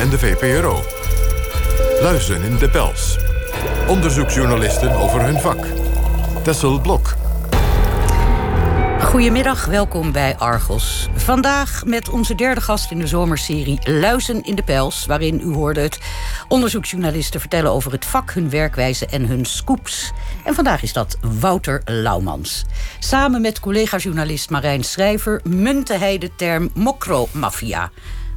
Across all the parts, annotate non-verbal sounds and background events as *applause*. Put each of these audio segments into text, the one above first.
en de VPRO. Luizen in de pels. Onderzoeksjournalisten over hun vak. Tessel Blok. Goedemiddag, welkom bij Argos. Vandaag met onze derde gast in de zomerserie Luizen in de Pels... waarin u hoorde het onderzoeksjournalisten vertellen over het vak, hun werkwijze en hun scoops. En vandaag is dat Wouter Laumans. Samen met collega-journalist Marijn Schrijver munte hij de term mokromafia...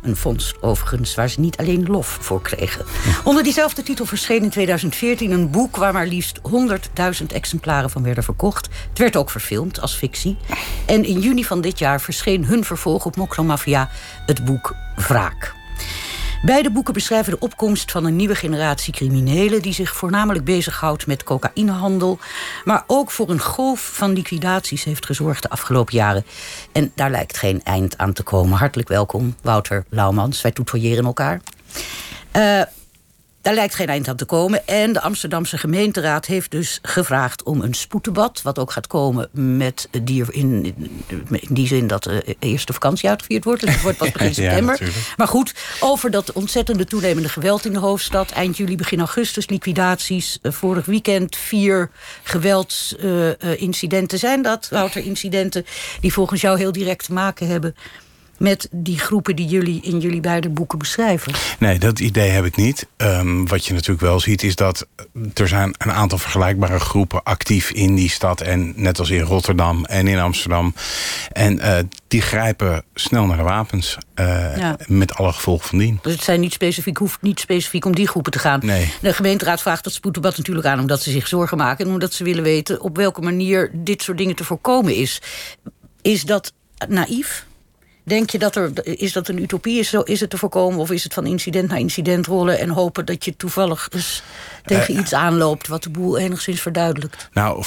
Een fonds overigens waar ze niet alleen lof voor kregen. Onder diezelfde titel verscheen in 2014 een boek... waar maar liefst 100.000 exemplaren van werden verkocht. Het werd ook verfilmd als fictie. En in juni van dit jaar verscheen hun vervolg op Mokromafia... het boek Wraak. Beide boeken beschrijven de opkomst van een nieuwe generatie criminelen... die zich voornamelijk bezighoudt met cocaïnehandel... maar ook voor een golf van liquidaties heeft gezorgd de afgelopen jaren. En daar lijkt geen eind aan te komen. Hartelijk welkom, Wouter Laumans. Wij tutoyeren elkaar. Uh, daar lijkt geen eind aan te komen. En de Amsterdamse gemeenteraad heeft dus gevraagd om een spoeddebat. Wat ook gaat komen met die, in, in die zin dat de eerste vakantie uitgevierd wordt. Dus het wordt pas *laughs* begin september. maar goed, over dat ontzettende toenemende geweld in de hoofdstad. Eind juli, begin augustus, liquidaties. Uh, vorig weekend vier geweldsincidenten. Uh, zijn dat, Wouter, incidenten die volgens jou heel direct te maken hebben met die groepen die jullie in jullie beide boeken beschrijven? Nee, dat idee heb ik niet. Um, wat je natuurlijk wel ziet is dat er zijn een aantal vergelijkbare groepen actief in die stad. En net als in Rotterdam en in Amsterdam. En uh, die grijpen snel naar de wapens. Uh, ja. Met alle gevolgen van dien. Dus het zijn niet specifiek, hoeft niet specifiek om die groepen te gaan. Nee. De gemeenteraad vraagt dat spoeddebat natuurlijk aan... omdat ze zich zorgen maken en omdat ze willen weten... op welke manier dit soort dingen te voorkomen is. Is dat naïef? Denk je dat er, is dat een utopie? Is, zo, is het te voorkomen of is het van incident naar incident rollen... en hopen dat je toevallig eens tegen uh, iets aanloopt... wat de boel enigszins verduidelijkt? Nou,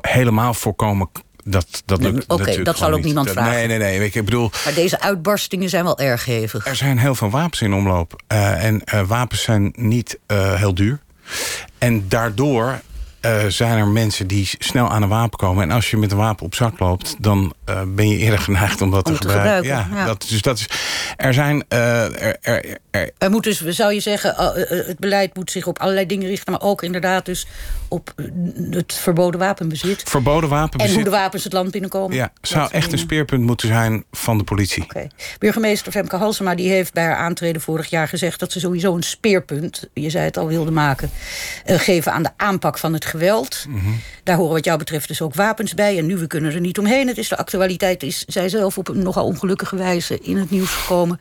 helemaal voorkomen dat, dat Oké, okay, dat zal ook niet. niemand vragen. Nee, nee, nee. Ik bedoel, maar deze uitbarstingen zijn wel erg hevig. Er zijn heel veel wapens in omloop. Uh, en uh, wapens zijn niet uh, heel duur. En daardoor zijn er mensen die snel aan een wapen komen. En als je met een wapen op zak loopt, dan uh, ben je eerder geneigd om dat om te, te gebruiken. gebruiken. Ja, ja. Dat, dus dat is. Er zijn. Uh, er, er, er, er moet dus, zou je zeggen, het beleid moet zich op allerlei dingen richten, maar ook inderdaad dus op het verboden wapenbezit. Verboden wapenbezit. En hoe de wapens het land binnenkomen. Ja, zou echt een speerpunt moeten zijn van de politie. Okay. Burgemeester Femke Halsema die heeft bij haar aantreden vorig jaar gezegd dat ze sowieso een speerpunt, je zei het al, wilde maken, geven aan de aanpak van het geweld. Mhm. Mm -hmm. Daar horen wat jou betreft dus ook wapens bij. En nu, we kunnen er niet omheen. Het is de actualiteit is zij zelf op een nogal ongelukkige wijze in het nieuws gekomen.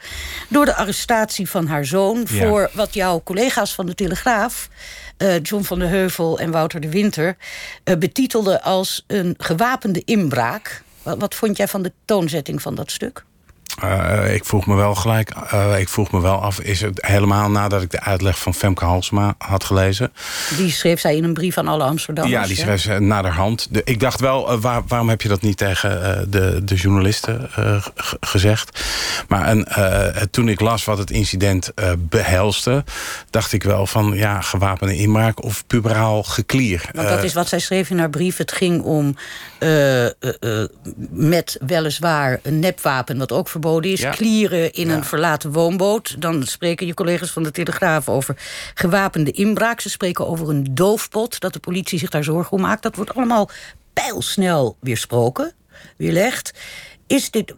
Door de arrestatie van haar zoon. Ja. Voor wat jouw collega's van de Telegraaf... Uh, John van der Heuvel en Wouter de Winter... Uh, betitelden als een gewapende inbraak. Wat, wat vond jij van de toonzetting van dat stuk? Uh, ik vroeg me wel gelijk, uh, ik vroeg me wel af, is het helemaal nadat ik de uitleg van Femke Halsema had gelezen. Die schreef zij in een brief aan alle Amsterdammers. Ja, die schreef ze naderhand. De, ik dacht wel, uh, waar, waarom heb je dat niet tegen de, de journalisten gezegd? Maar en, toen ik las wat het incident behelste, dacht ik wel van ja, gewapende inbraak of puberaal geklier. Want dat is wat zij schreef in haar brief. Het ging om met weliswaar een nepwapen, wat ook verboden is. Ja. Klieren in ja. een verlaten woonboot. Dan spreken je collega's van de Telegraaf over gewapende inbraak. Ze spreken over een doofpot, dat de politie zich daar zorgen om maakt. Dat wordt allemaal pijlsnel weersproken, weerlegd. Is dit...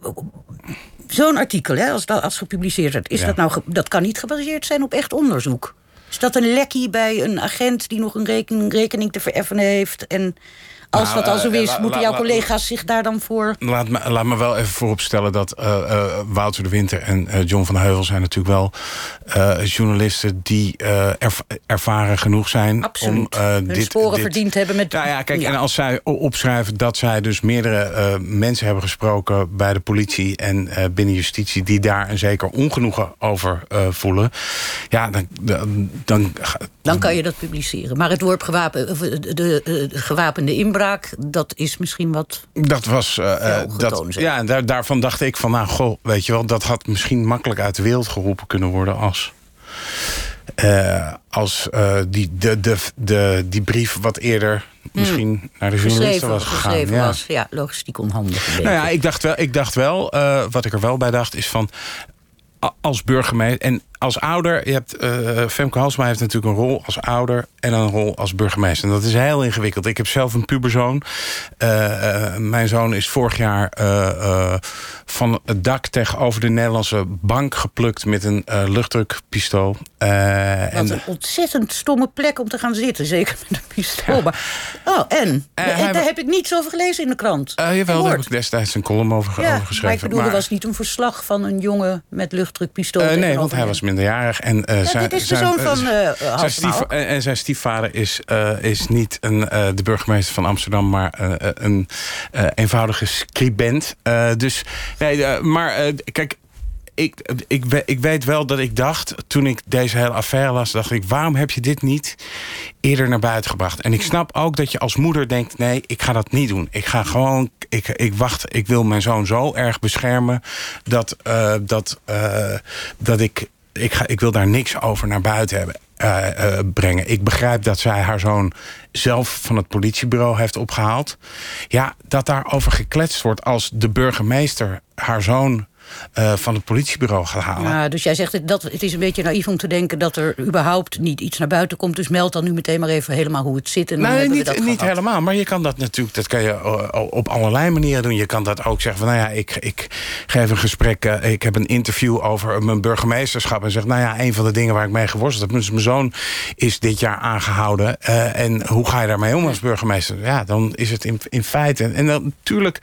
Zo'n artikel, hè, als dat als gepubliceerd wordt, is ja. dat nou... Dat kan niet gebaseerd zijn op echt onderzoek. Is dat een lekkie bij een agent die nog een rekening, rekening te vereffenen heeft... en als nou, dat al zo is, uh, moeten jouw collega's zich daar dan voor... Laat me, laat me wel even vooropstellen dat uh, uh, Wouter de Winter en John van Heuvel... zijn natuurlijk wel journalisten die erv ervaren genoeg zijn... Absoluut. om Hun dit, sporen dit, verdiend hebben met... Nou ja, kijk, ja. en als zij opschrijven dat zij dus meerdere mensen hebben gesproken... bij de politie en binnen justitie... die daar een zeker ongenoegen over voelen... ja, dan... dan, dan dan kan je dat publiceren. Maar het woord gewapen, de, de, de, gewapende inbraak, dat is misschien wat. Dat was. Uh, dat, ja, en daar, daarvan dacht ik van, nou, goh, weet je wel, dat had misschien makkelijk uit de wereld geroepen kunnen worden als. Uh, als uh, die, de, de, de, die brief wat eerder misschien mm. naar de journalisten was gegaan. Geschreven ja. was, ja, logistiek onhandig. Nou ja, ik dacht wel, ik dacht wel uh, wat ik er wel bij dacht, is van als burgemeester... en als ouder, je hebt, uh, Femke Halsma heeft natuurlijk een rol als ouder en een rol als burgemeester. En dat is heel ingewikkeld. Ik heb zelf een puberzoon. Uh, mijn zoon is vorig jaar van het dak tegenover de Nederlandse bank geplukt met een luchtdrukpistool. Wat en een ontzettend stomme plek om te gaan zitten, zeker met een pistool. Maar, oh, en? Daar heb ik niets over gelezen in de krant. jawel, daar heb ik destijds een column over, geschreven. Maar ik bedoel, er was niet een verslag van een jongen met luchtdrukpistool. nee, want hij was minderjarig. En, uh, zijn, dit is de zoon van uh, zijn stief, En zijn stiefvader is, uh, is niet een, de burgemeester van Amsterdam... maar een eenvoudige scribent. dus, nee, maar kijk ik, ik, ik weet wel dat ik dacht, toen ik deze hele affaire las... dacht ik, waarom heb je dit niet eerder naar buiten gebracht? En ik snap ook dat je als moeder denkt... nee, ik ga dat niet doen. Ik ga gewoon, ik, ik wacht, ik wil mijn zoon zo erg beschermen... dat, uh, dat, uh, dat ik, ik, ga, ik wil daar niks over naar buiten hebben. Uh, brengen. Ik begrijp dat zij haar zoon zelf van het politiebureau heeft opgehaald. Ja, dat daarover gekletst wordt als de burgemeester haar zoon uh, van het politiebureau gaat halen. Ja, dus jij zegt dat het is een beetje naïef om te denken dat er überhaupt niet iets naar buiten komt. Dus meld dan nu meteen maar even helemaal hoe het zit. En dan nee, niet, niet helemaal. Maar je kan dat natuurlijk, dat kan je eh, op allerlei manieren doen. Je kan dat ook zeggen van nou ja, ik, ik geef een gesprek. Uh, ik heb een interview over mijn burgemeesterschap. En zeg, nou ja, een van de dingen waar ik mee geworsteld heb. Mijn zoon is dit jaar aangehouden. Uh, en hoe ga je daarmee om als burgemeester? Ja, dan is het in, in feite. En dan natuurlijk,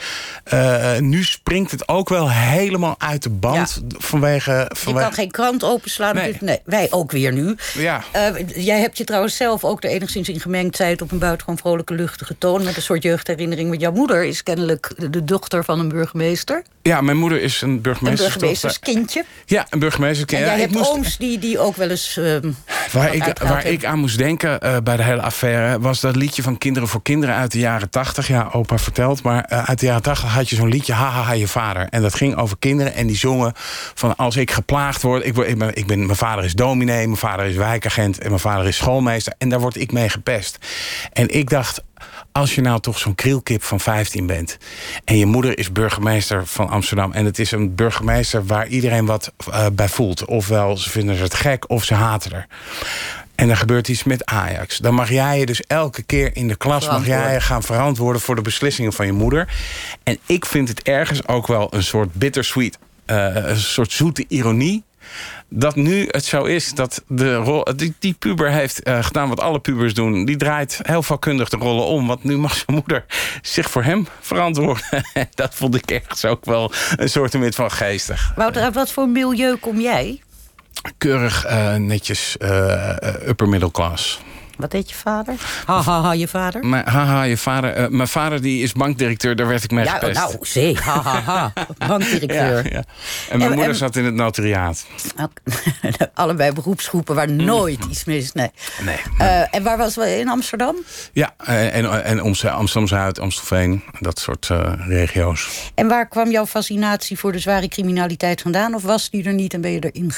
nu springt het ook wel helemaal uit de band vanwege, vanwege... Je kan geen krant openslaan. Nee. Dus nee, wij ook weer nu. Ja. Uh, jij hebt je trouwens zelf ook er enigszins in gemengd... het op een buitengewoon vrolijke, luchtige toon... met een soort jeugdherinnering. Want jouw moeder is kennelijk de dochter van een burgemeester. Ja, mijn moeder is een burgemeester. Een burgemeesterskindje. Ja, een burgemeesterkindje. En jij hebt moest... ooms die, die ook wel eens... Uh, waar ik, waar ik aan moest denken uh, bij de hele affaire... was dat liedje van Kinderen voor Kinderen uit de jaren tachtig. Ja, opa vertelt. Maar uh, uit de jaren tachtig had je zo'n liedje... Haha, ha, je vader. En dat ging over kinderen en die zongen van als ik geplaagd word... Ik, ik, ben, ik ben, mijn vader is dominee, mijn vader is wijkagent... en mijn vader is schoolmeester. En daar word ik mee gepest. En ik dacht, als je nou toch zo'n krielkip van 15 bent... en je moeder is burgemeester van Amsterdam... en het is een burgemeester waar iedereen wat uh, bij voelt... ofwel ze vinden het gek of ze haten er... En er gebeurt iets met Ajax. Dan mag jij je dus elke keer in de klas mag jij je gaan verantwoorden voor de beslissingen van je moeder. En ik vind het ergens ook wel een soort bittersweet, uh, een soort zoete ironie dat nu het zo is dat de rol, die, die puber heeft uh, gedaan wat alle pubers doen. Die draait heel vakkundig de rollen om. Want nu mag zijn moeder zich voor hem verantwoorden. *laughs* dat vond ik ergens ook wel een soort van geestig. Wouter, uit wat voor milieu kom jij? Keurig, uh, netjes, uh, upper middle class. Wat deed je vader? Haha, ha, je vader? Mijn, haha, je vader. Uh, mijn vader die is bankdirecteur, daar werd ik mee ja, gepest. Nou, zee, haha, ha, *laughs* bankdirecteur. Ja, ja. En mijn en, moeder en, zat in het notariaat. *laughs* Allebei beroepsgroepen waar nooit iets mis is. Nee. nee. Uh, en waar was we in Amsterdam? Ja, en, en, en Amsterdam-Zuid, Amstelveen, dat soort uh, regio's. En waar kwam jouw fascinatie voor de zware criminaliteit vandaan? Of was die er niet en ben je erin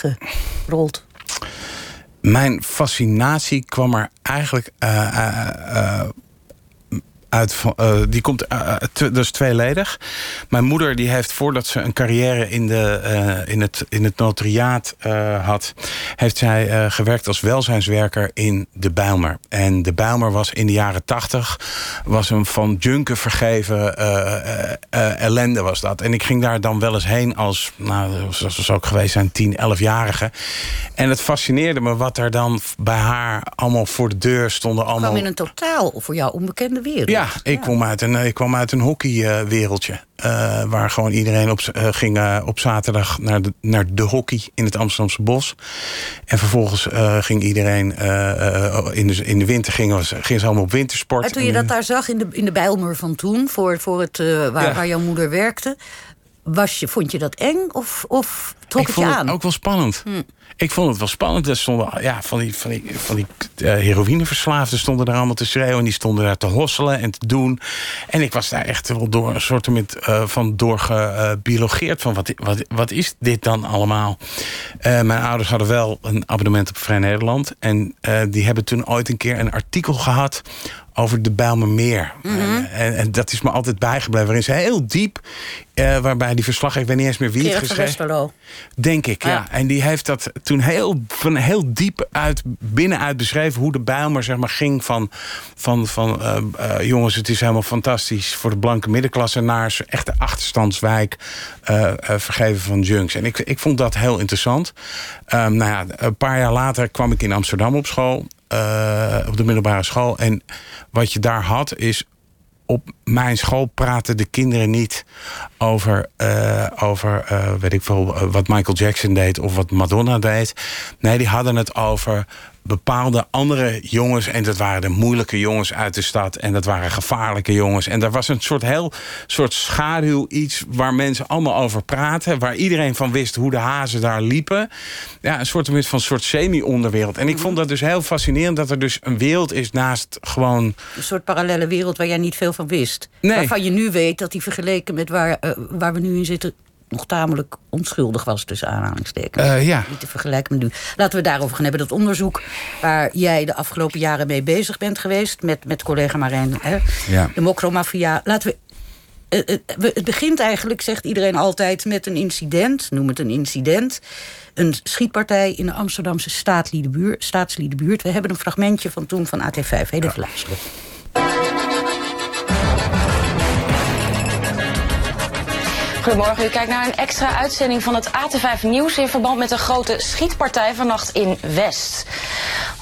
gerold? Mijn fascinatie kwam er eigenlijk uh, uh, uit, uh, die komt uh, dus tweeledig. Mijn moeder die heeft voordat ze een carrière in, de, uh, in, het, in het notariaat had, heeft zij gewerkt als welzijnswerker in de Bijlmer. En de Bijlmer was in de jaren tachtig was een van junken vergeven ellende was dat. En ik ging daar dan wel eens heen als, nou, dat was ook geweest zijn, 10, 11-jarige. En het fascineerde me wat er dan bij haar allemaal voor de deur stonden. Allemaal... kwam in een totaal voor jou onbekende wereld. Ja, ik, Kwam uit een, ik kwam uit een hockeywereldje. Uh, waar gewoon iedereen op, uh, ging uh, op zaterdag naar de, naar de hockey in het Amsterdamse bos. En vervolgens ging iedereen in, de, in de winter gingen, gingen ze allemaal op wintersport. En toen je dat daar zag in de, in de Bijlmer van toen, voor, voor het, waar, ja. waar jouw moeder werkte, was je, vond je dat eng of, of trok ik het je aan? Het ook wel spannend. Hm. Ik vond het wel spannend. Er stonden ja, van die, van die, van die uh, heroïneverslaafden stonden daar allemaal te schreeuwen. En die stonden daar te hosselen en te doen. En ik was daar echt wel door een soort uh, van doorgebiologeerd. van wat, wat, wat is dit dan allemaal? Uh, mijn ouders hadden wel een abonnement op Vrij Nederland. En die hebben toen ooit een keer een artikel gehad over de Bijlmermeer. Mm -hmm. en, en, dat is me altijd bijgebleven. Waarin ze heel diep, uh, waarbij die verslag, ik weet niet eens meer wie het geschreven Denk ik, ja. En die heeft dat toen heel, van heel diep uit, binnenuit beschreven... hoe de Bijlmer zeg maar, ging van, van, van uh, uh, jongens, het is helemaal fantastisch... voor de blanke middenklasse naar echte achterstandswijk... Uh, vergeven van junks. En ik, ik vond dat heel interessant. Um, nou ja, een paar jaar later kwam ik in Amsterdam op school... op de middelbare school. En wat je daar had, is op mijn school praten de kinderen niet over, uh, over uh, weet ik veel, wat Michael Jackson deed of wat Madonna deed. Nee, die hadden het over bepaalde andere jongens. En dat waren de moeilijke jongens uit de stad. En dat waren gevaarlijke jongens. En daar was een soort heel soort schaduw iets waar mensen allemaal over praten. Waar iedereen van wist hoe de hazen daar liepen. Ja, een soort van soort semi-onderwereld. En ik vond dat dus heel fascinerend dat er dus een wereld is naast gewoon. Een soort parallele wereld waar jij niet veel van wist. Nee. Waarvan je nu weet dat die vergeleken met waar, uh, waar we nu in zitten nog tamelijk onschuldig was, tussen aanhalingstekens. Uh, ja. Niet te vergelijken met nu. Laten we daarover gaan hebben. Dat onderzoek waar jij de afgelopen jaren mee bezig bent geweest... met, met collega Marijn, hè, ja. de mokromafia. Laten we het begint eigenlijk, zegt iedereen altijd, met een incident. Noem het een incident. Een schietpartij in de Amsterdamse staatsliedenbuurt. We hebben een fragmentje van toen van AT5. Heel even luisteren. Goedemorgen, u kijkt naar een extra uitzending van het AT5 Nieuws... in verband met een grote schietpartij vannacht in West.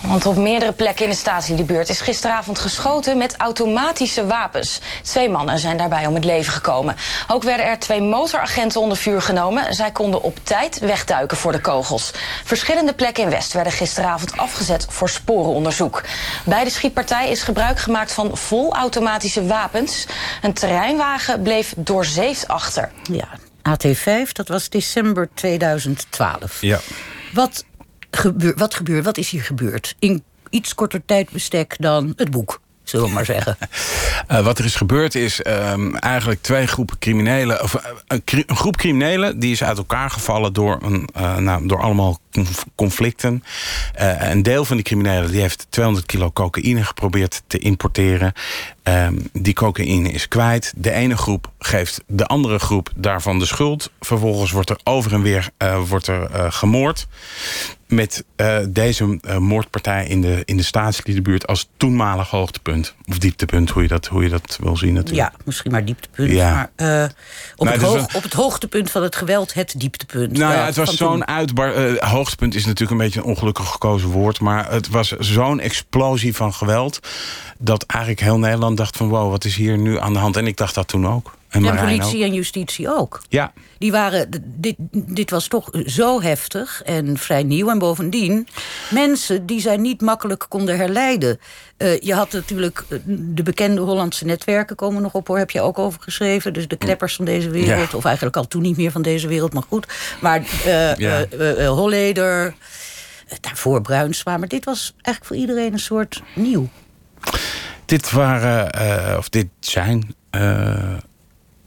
Want op meerdere plekken in de statieliebuurt is gisteravond geschoten met automatische wapens. Twee mannen zijn daarbij om het leven gekomen. Ook werden er twee motoragenten onder vuur genomen. Zij konden op tijd wegduiken voor de kogels. Verschillende plekken in West werden gisteravond afgezet voor sporenonderzoek. Bij de schietpartij is gebruik gemaakt van volautomatische wapens. Een terreinwagen bleef doorzeefd achter. Ja, AT5, dat was december 2012. Ja. Wat gebeur, wat gebeurt, wat is hier gebeurd? In iets korter tijdbestek dan het boek zullen we maar zeggen. Uh, *laughs* wat er is gebeurd is um, eigenlijk twee groepen criminelen... of uh, een, een, groep criminelen die is uit elkaar gevallen... door, een, uh, nou, door allemaal conflicten. een deel van die criminelen die heeft 200 kilo cocaïne geprobeerd te importeren. Um, die cocaïne is kwijt. De ene groep geeft de andere groep daarvan de schuld. Vervolgens wordt er over en weer wordt er, gemoord met uh, deze moordpartij in de, in de staatsliedenbuurt als toenmalig hoogtepunt. Of dieptepunt, hoe je dat, hoe je dat wil zien natuurlijk. Ja, misschien maar dieptepunt. Ja. Maar op, nou, het hoog, een... op het hoogtepunt van het geweld het dieptepunt. Nou ja, het was zo'n uitbar... hoogtepunt is natuurlijk een beetje een ongelukkig gekozen woord... maar het was zo'n explosie van geweld... dat eigenlijk heel Nederland dacht van... wow, wat is hier nu aan de hand? En ik dacht dat toen ook. En, en politie en justitie ook. Ja. Die waren, dit, dit was toch zo heftig en vrij nieuw. En bovendien, mensen die zij niet makkelijk konden herleiden. Uh, je had natuurlijk eh, de bekende Hollandse netwerken komen nog op, hoor. Heb je ook over geschreven. Dus de kleppers van deze wereld. Ja. Of eigenlijk al toen niet meer van deze wereld, maar goed. Maar uh, ja. Holleder, daarvoor Bruinsma. Maar dit was eigenlijk voor iedereen een soort nieuw. Dit waren, of dit zijn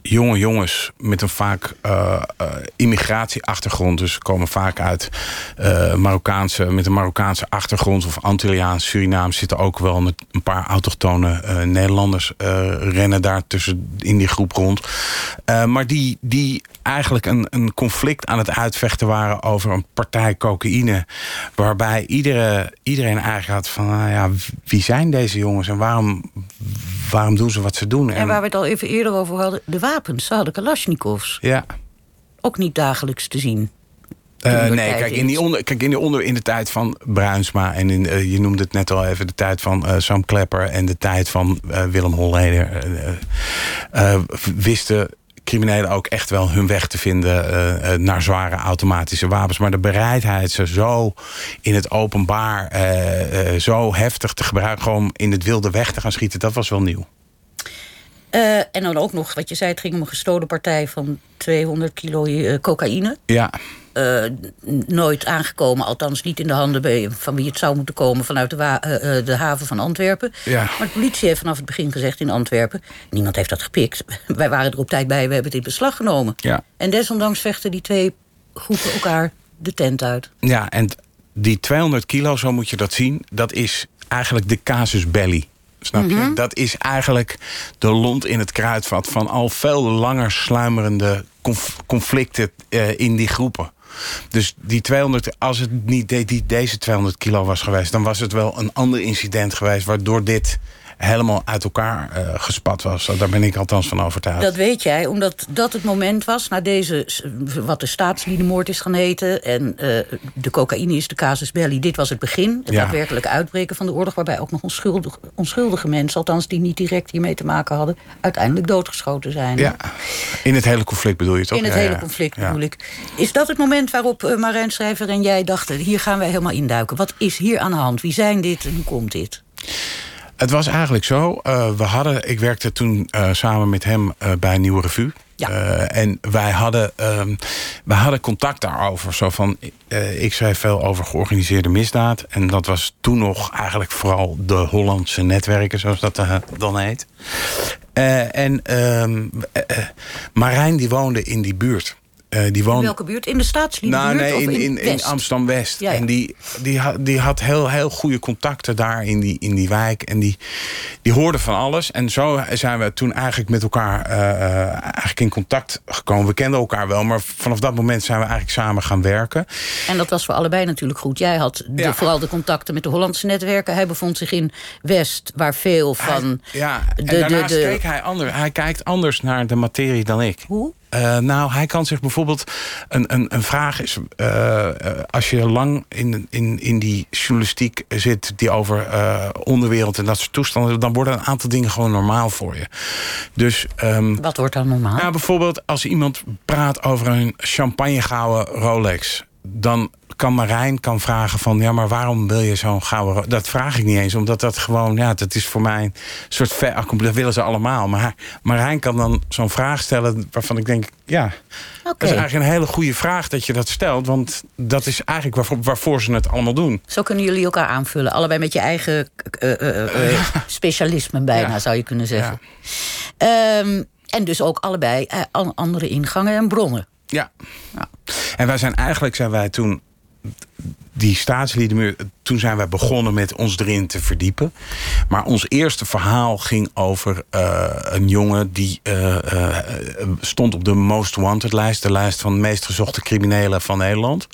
jonge jongens met een vaak uh, uh, immigratieachtergrond. Dus komen vaak uit uh, Marokkaanse, met een Marokkaanse achtergrond of Antilliaans, Surinaams zitten ook wel een paar autochtone Nederlanders rennen daar tussen in die groep rond. maar die, die eigenlijk een, een conflict aan het uitvechten waren over een partij cocaïne. Waarbij iedere, iedereen eigenlijk had van nou ja, wie zijn deze jongens en waarom, waarom doen ze wat ze doen? En, en waar we het al even eerder over hadden, de wapens. Ze hadden Kalashnikovs. Ja. Ook niet dagelijks te zien. Uh, nee, kijk in, die onder, kijk, in, die onder, in de tijd van Bruinsma... en in, uh, je noemde het net al even, de tijd van uh, Sam Klepper... en de tijd van Willem Holleder... wisten criminelen ook echt wel hun weg te vinden... naar zware automatische wapens. Maar de bereidheid ze zo in het openbaar... zo heftig te gebruiken, gewoon in het wilde weg te gaan schieten... dat was wel nieuw. Uh, en dan ook nog, wat je zei, het ging om een gestolen partij van 200 kilo uh, cocaïne. Ja. Uh, nooit aangekomen, althans niet in de handen van wie het zou moeten komen vanuit de, de haven van Antwerpen. Ja. Maar de politie heeft vanaf het begin gezegd in Antwerpen: niemand heeft dat gepikt. *laughs* Wij waren er op tijd bij, we hebben het in beslag genomen. Ja. En desondanks vechten die twee groepen elkaar de tent uit. Ja, en die 200 kilo, zo moet je dat zien, dat is eigenlijk de casus belli. Snap je? Mm -hmm. Dat is eigenlijk de lont in het kruidvat van al veel langer sluimerende conf conflicten uh, in die groepen. Dus die 200, als het niet die, deze 200 kilo was geweest... dan was het wel een ander incident geweest... waardoor dit helemaal uit elkaar uh, gespat was. Daar ben ik althans van overtuigd. Dat weet jij, omdat dat het moment was... na deze, wat de staatsliedenmoord is gaan heten... en uh, de cocaïne is de casus belli. Dit was het begin, het ja. daadwerkelijk uitbreken van de oorlog... waarbij ook nog onschuldige, onschuldige mensen... althans die niet direct hiermee te maken hadden... uiteindelijk doodgeschoten zijn. Ja, in het hele conflict bedoel je toch? In het ja, hele conflict bedoel ik. Is dat het moment waarop uh, Marijn Schrijver en jij dachten... hier gaan wij helemaal induiken. Wat is hier aan de hand? Wie zijn dit en hoe komt dit? Het was eigenlijk zo. Uh, we hadden, ik werkte toen uh, samen met hem uh, bij nieuwe revue. Ja. en wij hadden, um, wij hadden contact daarover. Zo van, ik schreef veel over georganiseerde misdaad. En dat was toen nog eigenlijk vooral de Hollandse netwerken, zoals dat dan heet. en um, Marijn die woonde in die buurt. Uh, die woonde... In welke buurt? In de staatsliedenbuurt? Nou, nee, in, in, in, in Amsterdam-West. Ja, ja. En die, die, had, die had heel, heel goede contacten daar in die, in die wijk. En die, die hoorde van alles. En zo zijn we toen eigenlijk met elkaar uh, eigenlijk in contact gekomen. We kenden elkaar wel, maar vanaf dat moment zijn we eigenlijk samen gaan werken. En dat was voor allebei natuurlijk goed. Jij had de, ja. vooral de contacten met de Hollandse netwerken. Hij bevond zich in West, waar veel van... Hij, ja, en de, daarnaast de, de... keek hij anders. Hij kijkt anders naar de materie dan ik. Hoe? Uh, nou, hij kan zich bijvoorbeeld... Een, een, een vraag is... Uh, als je lang in, in, in die journalistiek zit... die over uh, onderwereld en dat soort toestanden... dan worden een aantal dingen gewoon normaal voor je. Dus, um, Wat wordt dan normaal? Nou, bijvoorbeeld als iemand praat over een champagnegouden Rolex... dan kan Marijn kan vragen van... ja, maar waarom wil je zo'n gouden... Dat vraag ik niet eens, omdat dat gewoon... ja, dat is voor mij een soort... Ver, dat willen ze allemaal. Maar Marijn kan dan zo'n vraag stellen waarvan ik denk... ja, okay. dat is eigenlijk een hele goede vraag dat je dat stelt. Want dat is eigenlijk waarvoor, waarvoor ze het allemaal doen. Zo kunnen jullie elkaar aanvullen. Allebei met je eigen uh, uh, uh, ja. bijna, ja. zou je kunnen zeggen. Ja. Um, en dus ook allebei andere ingangen en bronnen. Ja. ja. En wij zijn eigenlijk zijn wij toen die staatslieden, toen zijn wij begonnen met ons erin te verdiepen. Maar ons eerste verhaal ging over uh, een jongen die uh, uh, stond op de Most Wanted lijst. De lijst van de meest gezochte criminelen van Nederland.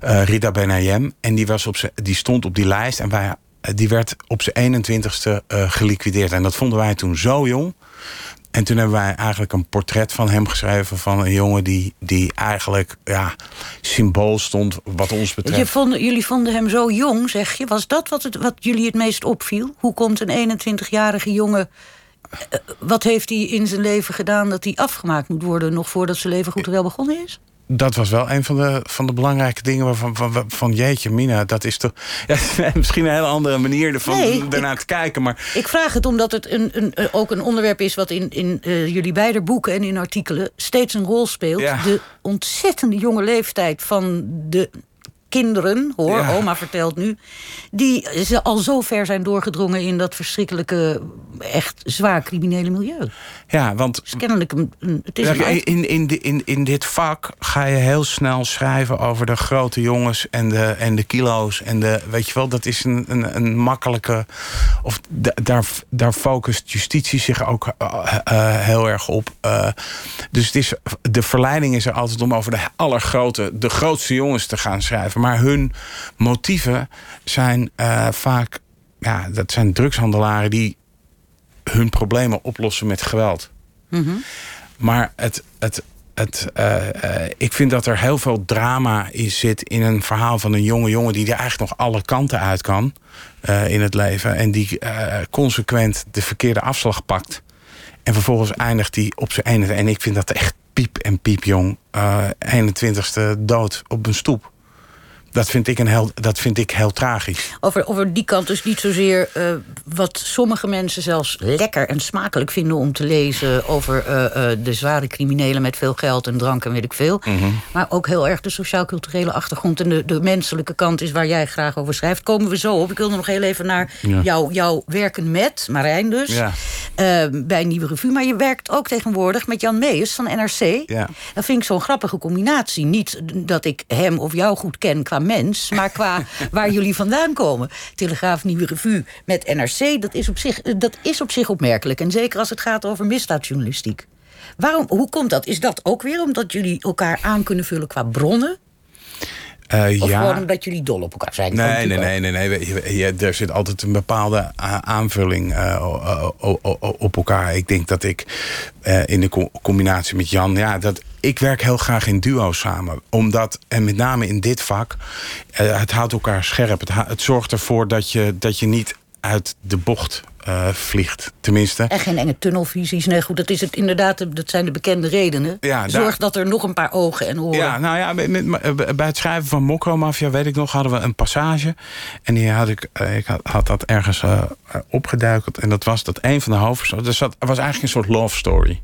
Rida Benayem. En die, was op die stond op die lijst en wij, die werd op zijn 21ste geliquideerd. En dat vonden wij toen zo jong. En toen hebben wij eigenlijk een portret van hem geschreven... van een jongen die, die eigenlijk ja, symbool stond wat ons betreft. Je vond, jullie vonden hem zo jong, zeg je. Was dat wat, het, wat jullie het meest opviel? Hoe komt een 21-jarige jongen... Wat heeft hij in zijn leven gedaan dat hij afgemaakt moet worden... nog voordat zijn leven goed wel begonnen is? Dat was wel een van de, van de belangrijke dingen waarvan van, van jeetje, Mina, dat is toch *laughs* ja, misschien een hele andere manier ervan nee, daarnaar ik, te kijken. Maar... Ik vraag het omdat het een, een, ook een onderwerp is wat in, in uh, jullie beide boeken en in artikelen steeds een rol speelt. Ja. De ontzettende jonge leeftijd van de kinderen, hoor, ja. oma vertelt nu... die ze al zo ver zijn doorgedrongen in dat verschrikkelijke... echt zwaar criminele milieu. Ja, want... Dus kennelijk een, een, het is ja, in, in, in, in dit vak ga je heel snel schrijven over de grote jongens... en de, en de kilo's en de... weet je wel, dat is een, een, een makkelijke... of daar, daar focust justitie zich ook uh, uh, heel erg op. Uh, dus het is, de verleiding is er altijd om over de allergrote... de grootste jongens te gaan schrijven maar hun motieven zijn uh, vaak... Ja, dat zijn drugshandelaren die hun problemen oplossen met geweld. Mm -hmm. Maar het, het, het, uh, uh, ik vind dat er heel veel drama in zit in een verhaal van een jonge jongen... die er eigenlijk nog alle kanten uit kan uh, in het leven. En die consequent de verkeerde afslag pakt. En vervolgens eindigt hij op zijn ene. En ik vind dat echt piep en piepjong. 21ste dood op een stoep. Dat vind ik, een heel, dat vind ik heel tragisch. Over, over die kant dus niet zozeer uh, wat sommige mensen zelfs lekker en smakelijk vinden om te lezen... over uh, uh, de zware criminelen met veel geld en drank en weet ik veel. Mm -hmm. Maar ook heel erg de sociaal-culturele achtergrond... en de, de menselijke kant is waar jij graag over schrijft. Komen we zo op. Ik wilde nog heel even naar ja. jou, jouw werken met, Marijn dus... Ja. bij Nieuwe Revue. Maar je werkt ook tegenwoordig met Jan Meijers van NRC. Ja. Dat vind ik zo'n grappige combinatie. Niet dat ik hem of jou goed ken qua mens, maar qua *laughs* waar jullie vandaan komen. Telegraaf Nieuwe Revue met NRC, dat is, op zich, dat is op zich opmerkelijk. En zeker als het gaat over misdaadjournalistiek. Waarom, hoe komt dat? Is dat ook weer omdat jullie elkaar aan kunnen vullen qua bronnen? Uh, of ja. gewoon omdat jullie dol op elkaar zijn? Nee, nee, nee, nee, nee. Er zit altijd een bepaalde aanvulling uh, op elkaar. Ik denk dat ik in de combinatie met Jan... Ja, dat, ik werk heel graag in duo's samen. Omdat, en met name in dit vak... het houdt elkaar scherp. Het, het zorgt ervoor dat je, dat je niet uit de bocht uh, vliegt, tenminste. En geen enge tunnelvisies. Nee, goed, dat, is het inderdaad, dat zijn de bekende redenen. Ja, Zorg dat er nog een paar ogen en oren... Ja, nou ja, met, bij het schrijven van Mokro Mafia, weet ik nog, hadden we een passage. En die had ik, eh, ik had, had dat ergens uh, opgeduikeld. En dat was dat een van de hoofdpersonen... Dus dat was eigenlijk een soort love story.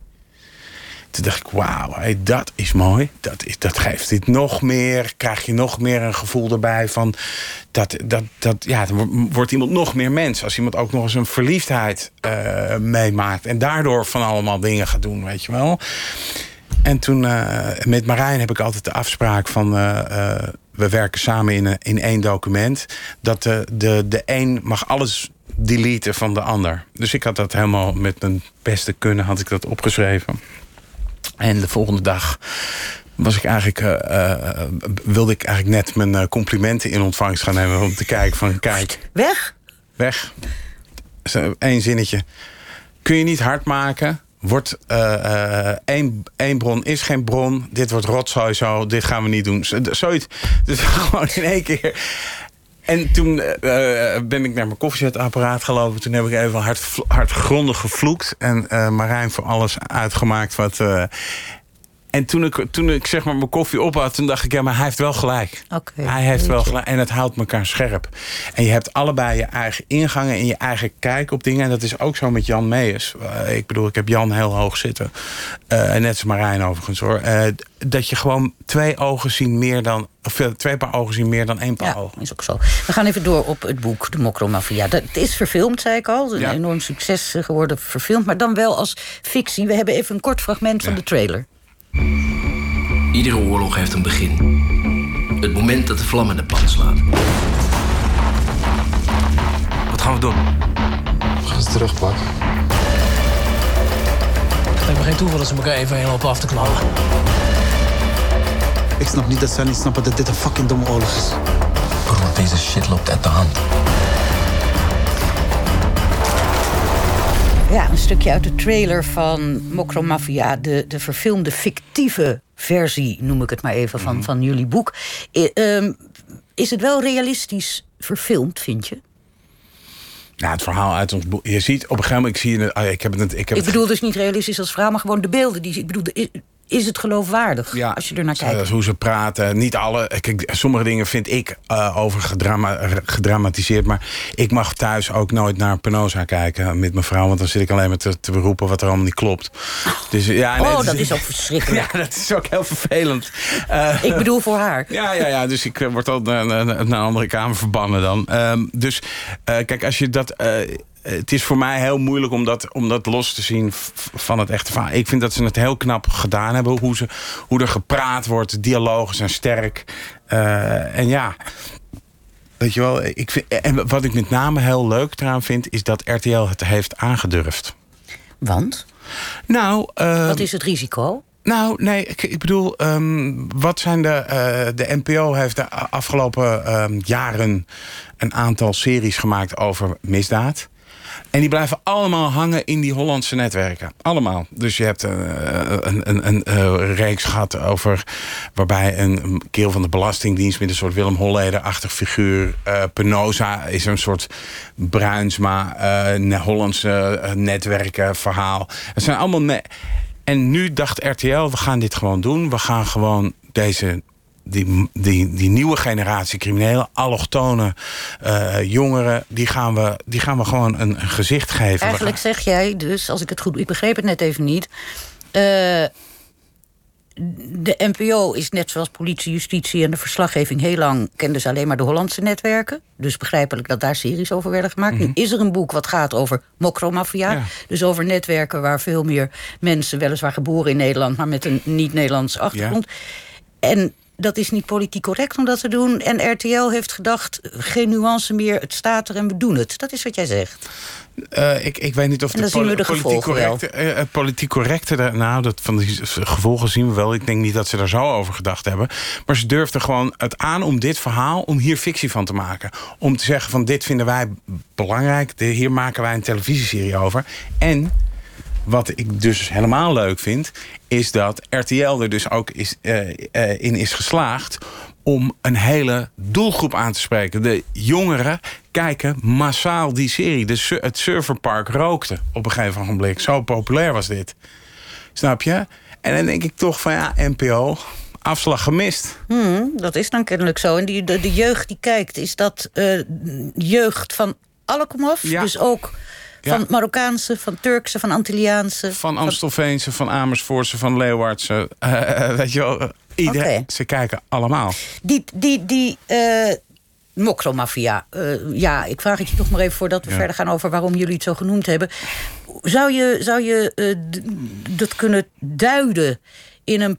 Toen dacht ik, wauw, dat is mooi. Dat, is, dat geeft dit nog meer. Krijg je nog meer een gevoel erbij van... Dat, dat, dat, ja, dan wordt iemand nog meer mens. Als iemand ook nog eens een verliefdheid uh, meemaakt. En daardoor van allemaal dingen gaat doen, weet je wel. En toen uh, met Marijn heb ik altijd de afspraak van... Uh, we werken samen in, in één document. Dat de, de, de een mag alles deleten van de ander. Dus ik had dat helemaal met mijn beste kunnen had ik dat opgeschreven. En de volgende dag was ik eigenlijk, uh, wilde ik eigenlijk net mijn complimenten in ontvangst gaan nemen. Om te kijken van, kijk. Weg? Weg. Eén zinnetje. Kun je niet hard maken? Wordt één, één bron is geen bron. Dit wordt rotzooi zo. Dit gaan we niet doen. Zoiets. Dus *laughs* gewoon in één keer. En toen ben ik naar mijn koffiezetapparaat gelopen. Toen heb ik even hard, hard grondig gevloekt. En Marijn voor alles uitgemaakt wat en toen ik, toen ik zeg maar mijn koffie op had, toen dacht ik, ja, maar hij heeft wel gelijk. Okay. Hij heeft wel gelijk. En het houdt elkaar scherp. En je hebt allebei je eigen ingangen en je eigen kijk op dingen. En dat is ook zo met Jan Meijers. Uh, ik bedoel, ik heb Jan heel hoog zitten. Uh, net als Marijn overigens hoor. Uh, dat je gewoon twee ogen zien meer dan. Of twee paar ogen zien meer dan één paar ja, ogen. is ook zo. We gaan even door op het boek De Mokromafia. Dat is verfilmd, zei ik al. Een enorm succes geworden verfilmd. Maar dan wel als fictie. We hebben even een kort fragment van de trailer. Iedere oorlog heeft een begin. Het moment dat de vlam in de pan slaat. Wat gaan we doen? We gaan ze terugpakken. Het lijkt me geen toeval dat ze elkaar even helemaal op af te knallen. Ik snap niet dat zij niet snappen dat dit een fucking domme oorlog is. Broer, deze shit loopt uit de hand. Ja, een stukje uit de trailer van Mokro Mafia, de, de verfilmde fictieve versie, noem ik het maar even, van, mhm. van jullie boek. Ehm, is het wel realistisch verfilmd, vind je? Ja, het verhaal uit ons boek. Je ziet op een gegeven moment. Ik, zie het, ah, ik, heb het, ik, heb ik bedoel dus niet realistisch als verhaal, maar gewoon de beelden. Die, ik bedoel, de, is het geloofwaardig ja, als je er naar kijkt. hoe ze praten. Niet alle. Kijk, sommige dingen vind ik uh, over gedramatiseerd. Maar ik mag thuis ook nooit naar Penosa kijken met mijn vrouw. Want dan zit ik alleen maar te, te beroepen wat er allemaal niet klopt. Dus, ja, nee, oh, dat is ook verschrikkelijk. *laughs* ja, dat is ook heel vervelend. Uh, ik bedoel voor haar. Ja, ja, ja. Dus ik eh, word al naar, naar, naar, een andere kamer verbannen dan. Um, dus uh, kijk, als je dat het is voor mij heel moeilijk om dat, om dat los te zien van het echte verhaal. Ik vind dat ze het heel knap gedaan hebben. Hoe, ze, hoe er gepraat wordt, dialogen zijn sterk. Uh, en ja, weet je wel, ik vind, en wat ik met name heel leuk eraan vind... is dat RTL het heeft aangedurfd. Want? Nou... Uh, wat is het risico? Nou, nee, ik, ik bedoel, um, wat zijn de... Uh, de NPO heeft de afgelopen um, jaren een aantal series gemaakt over misdaad. En die blijven allemaal hangen in die Hollandse netwerken. Allemaal. Dus je hebt een, eh, een, een, een, een reeks gehad over... waarbij een kerel van de Belastingdienst... met een soort Willem Holleder-achtig figuur... Uh, Penosa is een soort Bruinsma... Hollandse netwerken verhaal. Het zijn allemaal... en nu dacht RTL, we gaan dit gewoon doen. We gaan gewoon deze die, die, die nieuwe generatie criminelen, allochtone uh, jongeren, die gaan, we, die gaan we gewoon een, een gezicht geven. Eigenlijk zeg jij dus, als ik het goed. Ik begreep het net even niet. Uh, de NPO is net zoals politie, justitie en de verslaggeving heel lang kenden ze alleen maar de Hollandse netwerken. Dus begrijpelijk dat daar series over werden gemaakt. Nu mhm. is er een boek wat gaat over mokromafia. Ja. Dus over netwerken waar veel meer mensen, weliswaar geboren in Nederland, maar met een niet-Nederlandse achtergrond. En dat is niet politiek correct om dat te doen. En RTL heeft gedacht, geen nuance meer, het staat er en we doen het. Dat is wat jij zegt. Uh, ik, ik weet niet of de, zien we de politiek correcte, uh, politiek correcte daar, nou, dat van die gevolgen zien we wel. Ik denk niet dat ze daar zo over gedacht hebben. Maar ze durfden gewoon het aan om dit verhaal, om hier fictie van te maken. Om te zeggen van dit vinden wij belangrijk, hier maken wij een televisieserie over. En wat ik dus helemaal leuk vind, is dat RTL er dus ook is, uh, uh, in is geslaagd om een hele doelgroep aan te spreken. De jongeren kijken massaal die serie. De, het serverpark rookte op een gegeven moment. Zo populair was dit. Snap je? En dan denk ik toch van ja, NPO, afslag gemist. Hmm, dat is dan kennelijk zo. En die, de, de jeugd die kijkt, is dat uh, jeugd van alle komaf? Ja. Dus ook van. Marokkaanse, van Turkse, van Antilliaanse? Van Amstelveense, van Amersfoortse, van Leeuwardse. Uh, weet je wel, iedereen. Okay. Ze kijken allemaal. Die, die, die uh, mokromafia. Uh, ja, ik vraag het je toch maar even voordat we ja. verder gaan over waarom jullie het zo genoemd hebben. Zou je, zou je dat kunnen duiden in een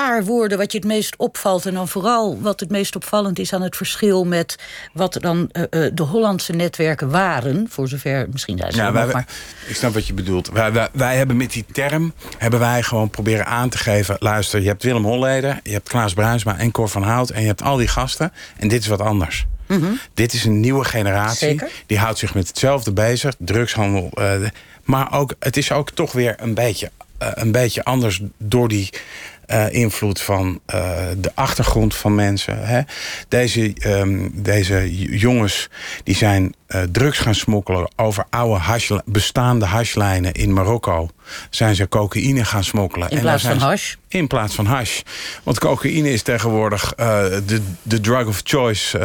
paar woorden wat je het meest opvalt... en dan vooral wat het meest opvallend is aan het verschil... met wat dan uh, uh, de Hollandse netwerken waren. Voor zover, misschien zijn ze ja, wij, maar... Ik snap wat je bedoelt. Wij, wij, wij, hebben met die term hebben wij gewoon proberen aan te geven... luister, je hebt Willem Holleder, je hebt Klaas Bruinsma en Cor van Hout... en je hebt al die gasten en dit is wat anders. Mm -hmm. Dit is een nieuwe generatie. Zeker. Die houdt zich met hetzelfde bezig. Drugshandel. Uh, maar ook, het is ook toch weer een beetje, een beetje anders door die... Uh, invloed van uh, de achtergrond van mensen. Hè. Deze, um, deze jongens die zijn uh, drugs gaan smokkelen over oude hash, bestaande hashlijnen in Marokko. Zijn ze cocaïne gaan smokkelen. In plaats van hash? In plaats van hash. Want cocaïne is tegenwoordig de, de drug of choice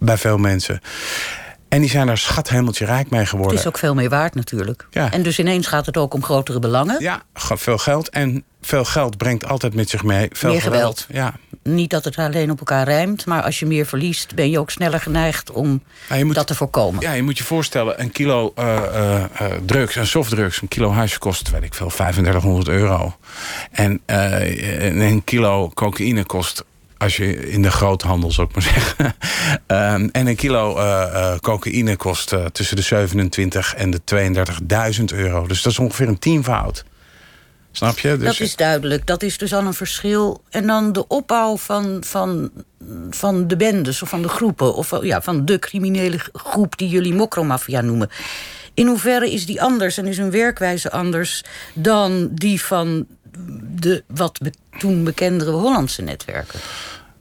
bij veel mensen. En die zijn er schathemeltje rijk mee geworden. Het is ook veel meer waard natuurlijk. Ja. En dus ineens gaat het ook om grotere belangen. Ja, veel geld. En veel geld brengt altijd met zich mee veel meer geweld. geweld. Ja. Niet dat het alleen op elkaar rijmt, maar als je meer verliest... ben je ook sneller geneigd om moet, dat te voorkomen. Ja, je moet je voorstellen, een kilo uh, uh, drugs, een softdrugs... een kilo hash kost, weet ik veel, 3500 euro. En een kilo cocaïne kost als je in de groothandel, zou ik maar *laughs* zeggen. um, en een kilo uh, uh, cocaïne kost uh, tussen de 27 en de 32.000 euro. Dus dat is ongeveer een tienvoud. Snap je? Dus dat is duidelijk. Dat is dus al een verschil. En dan de opbouw van, van, van de bendes of van de groepen... of ja, van de criminele groep die jullie mokromafia noemen. In hoeverre is die anders en is hun werkwijze anders... dan die van de wat be toen bekendere Hollandse netwerken?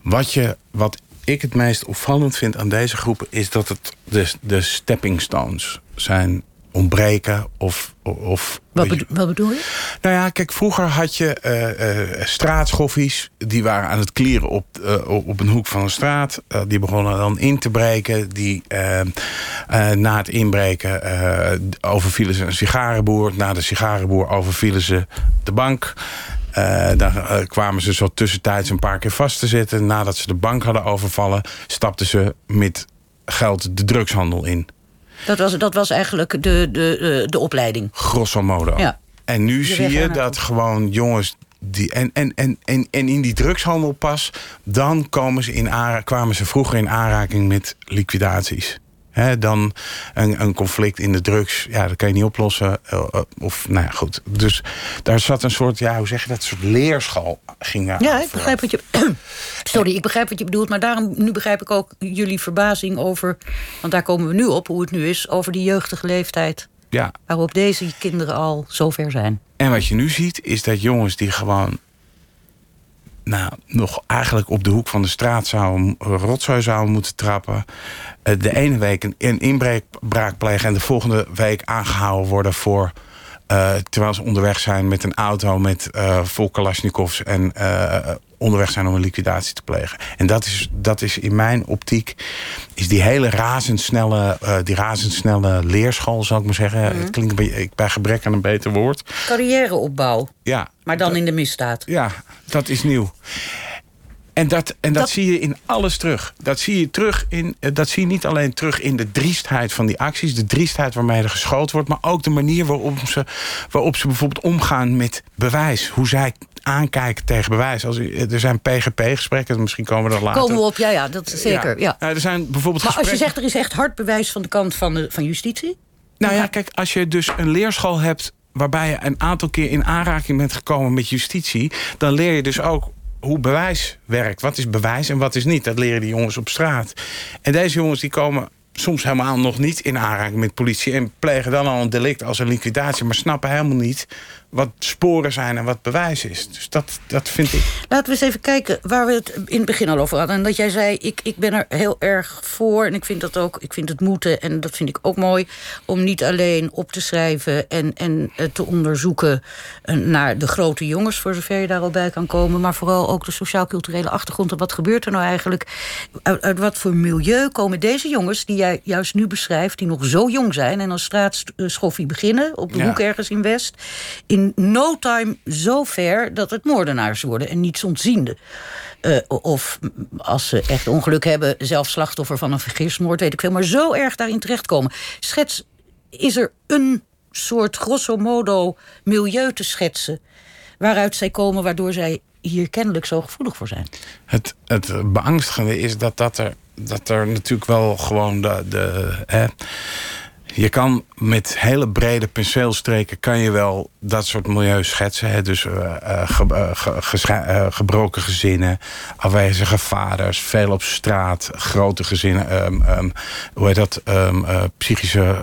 Wat, je, wat ik het meest opvallend vind aan deze groepen... is dat het de, de stepping stones zijn ontbreken of... of wat, bedo wat bedoel je? Nou ja, kijk, vroeger had je uh, uh, straatschoffies... die waren aan het klieren op, uh, op een hoek van een straat. die begonnen dan in te breken. Die, na het inbreken overvielen ze een sigarenboer. Na de sigarenboer overvielen ze de bank... Uh, dan uh, kwamen ze zo tussentijds een paar keer vast te zitten. Nadat ze de bank hadden overvallen, stapten ze met geld de drugshandel in. Dat was, dat was eigenlijk de, de, de opleiding. Grosso modo. Ja. En nu zie je dat gewoon jongens. Die, en, en, en, en, en in die drugshandel pas, dan komen ze in aanra- kwamen ze vroeger in aanraking met liquidaties. Dan een, een, conflict in de drugs, ja, dat kan je niet oplossen. Uh, of, nou ja, goed. Dus daar zat een soort, ja, hoe zeg je dat, een soort leerschool ging daar. Ja, ik begrijp wat je. *clears throat* Sorry, ik begrijp wat je bedoelt, maar daarom nu begrijp ik ook jullie verbazing over. Want daar komen we nu op, hoe het nu is, over die jeugdige leeftijd. Ja. Waarop deze kinderen al zover zijn. En wat je nu ziet, is dat jongens die gewoon nou, nog eigenlijk op de hoek van de straat zouden, rotzooi zouden moeten trappen. De ene week een, inbraak plegen en de volgende week aangehouden worden voor. Uh, terwijl ze onderweg zijn met een auto met uh, vol Kalashnikovs en onderweg zijn om een liquidatie te plegen. En dat is, dat is in mijn optiek, is die hele razendsnelle, die razendsnelle leerschool, zou ik maar zeggen. Mm. Het klinkt bij, bij gebrek aan een beter woord. Carrièreopbouw. Ja. Maar dan in de misdaad. Ja, dat is nieuw. En dat, en dat, dat, zie je in alles terug. Dat zie je terug in. Dat zie je niet alleen terug in de driestheid van die acties, de driestheid waarmee er geschoten wordt, maar ook de manier waarop ze, waarop ze bijvoorbeeld omgaan met bewijs. Hoe zij aankijken tegen bewijs. Als, er zijn PGP-gesprekken, misschien komen we er later. Komen we op, ja, ja, dat is zeker. Ja. Nou, er zijn bijvoorbeeld Maar als je gesprekken- zegt er is echt hard bewijs van de kant van, de, van justitie. Nou ja, kijk, als je dus een leerschool hebt... waarbij je een aantal keer in aanraking bent gekomen met justitie... dan leer je dus ook hoe bewijs werkt. Wat is bewijs en wat is niet? Dat leren die jongens op straat. En deze jongens die komen soms helemaal nog niet in aanraking met politie... en plegen dan al een delict als een liquidatie... maar snappen helemaal niet wat sporen zijn en wat bewijs is. Dus dat, dat vind ik... Laten we eens even kijken waar we het in het begin al over hadden. En dat jij zei, ik, ik ben er heel erg voor. En ik vind dat ook, ik vind het moeten. En dat vind ik ook mooi. Om niet alleen op te schrijven en, en eh, te onderzoeken eh, naar de grote jongens, voor zover je daar al bij kan komen. Maar vooral ook de sociaal-culturele achtergrond. En wat gebeurt er nou eigenlijk? Uit, uit wat voor milieu komen deze jongens, die jij juist nu beschrijft, die nog zo jong zijn en als straatschoffie beginnen op de Ja. hoek ergens in West. In no time zo ver dat het moordenaars worden en niet ontziende. Eh, of als ze echt ongeluk hebben, zelf slachtoffer van een vergismoord, weet ik veel. Maar zo erg daarin terechtkomen. Schets, is er een soort grosso modo milieu te schetsen waaruit zij komen, waardoor zij hier kennelijk zo gevoelig voor zijn? Het, het beangstigende is dat, dat, er, dat er natuurlijk wel gewoon de. de je kan met hele brede penseelstreken kan je wel dat soort milieu schetsen. Hè? Dus eh, eh, ge- eh, ge- gebroken gezinnen, afwezige vaders, veel op straat, grote gezinnen. ehm, ehm, hoe heet dat? Ehm, eh, psychische,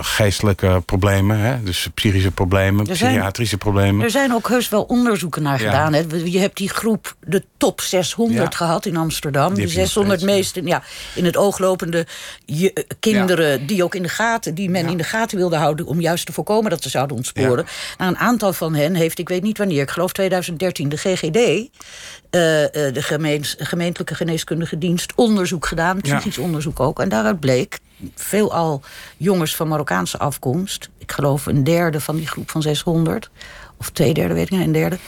geestelijke problemen. Hè? Dus psychische problemen, Er zijn- psychiatrische problemen. Er zijn ook heus wel onderzoeken naar Ja. gedaan. Hè. Je hebt die groep, de top 600 Ja. gehad in Amsterdam. Die De heb je nog 600 steeds, ja. meest ja, in het oog lopende je, eh, kinderen... die ook in de gaten, die men in de gaten wilde houden... om juist te voorkomen dat ze zouden ontsporen. Nou, een aantal van hen heeft, ik weet niet wanneer... ik geloof 2013, de GGD... eh, eh, de gemeens, gemeentelijke geneeskundige dienst onderzoek gedaan, psychisch onderzoek ook. En daaruit bleek, veelal jongens van Marokkaanse afkomst... ik geloof een derde van die groep van 600, of twee derde, weet ik niet, een derde...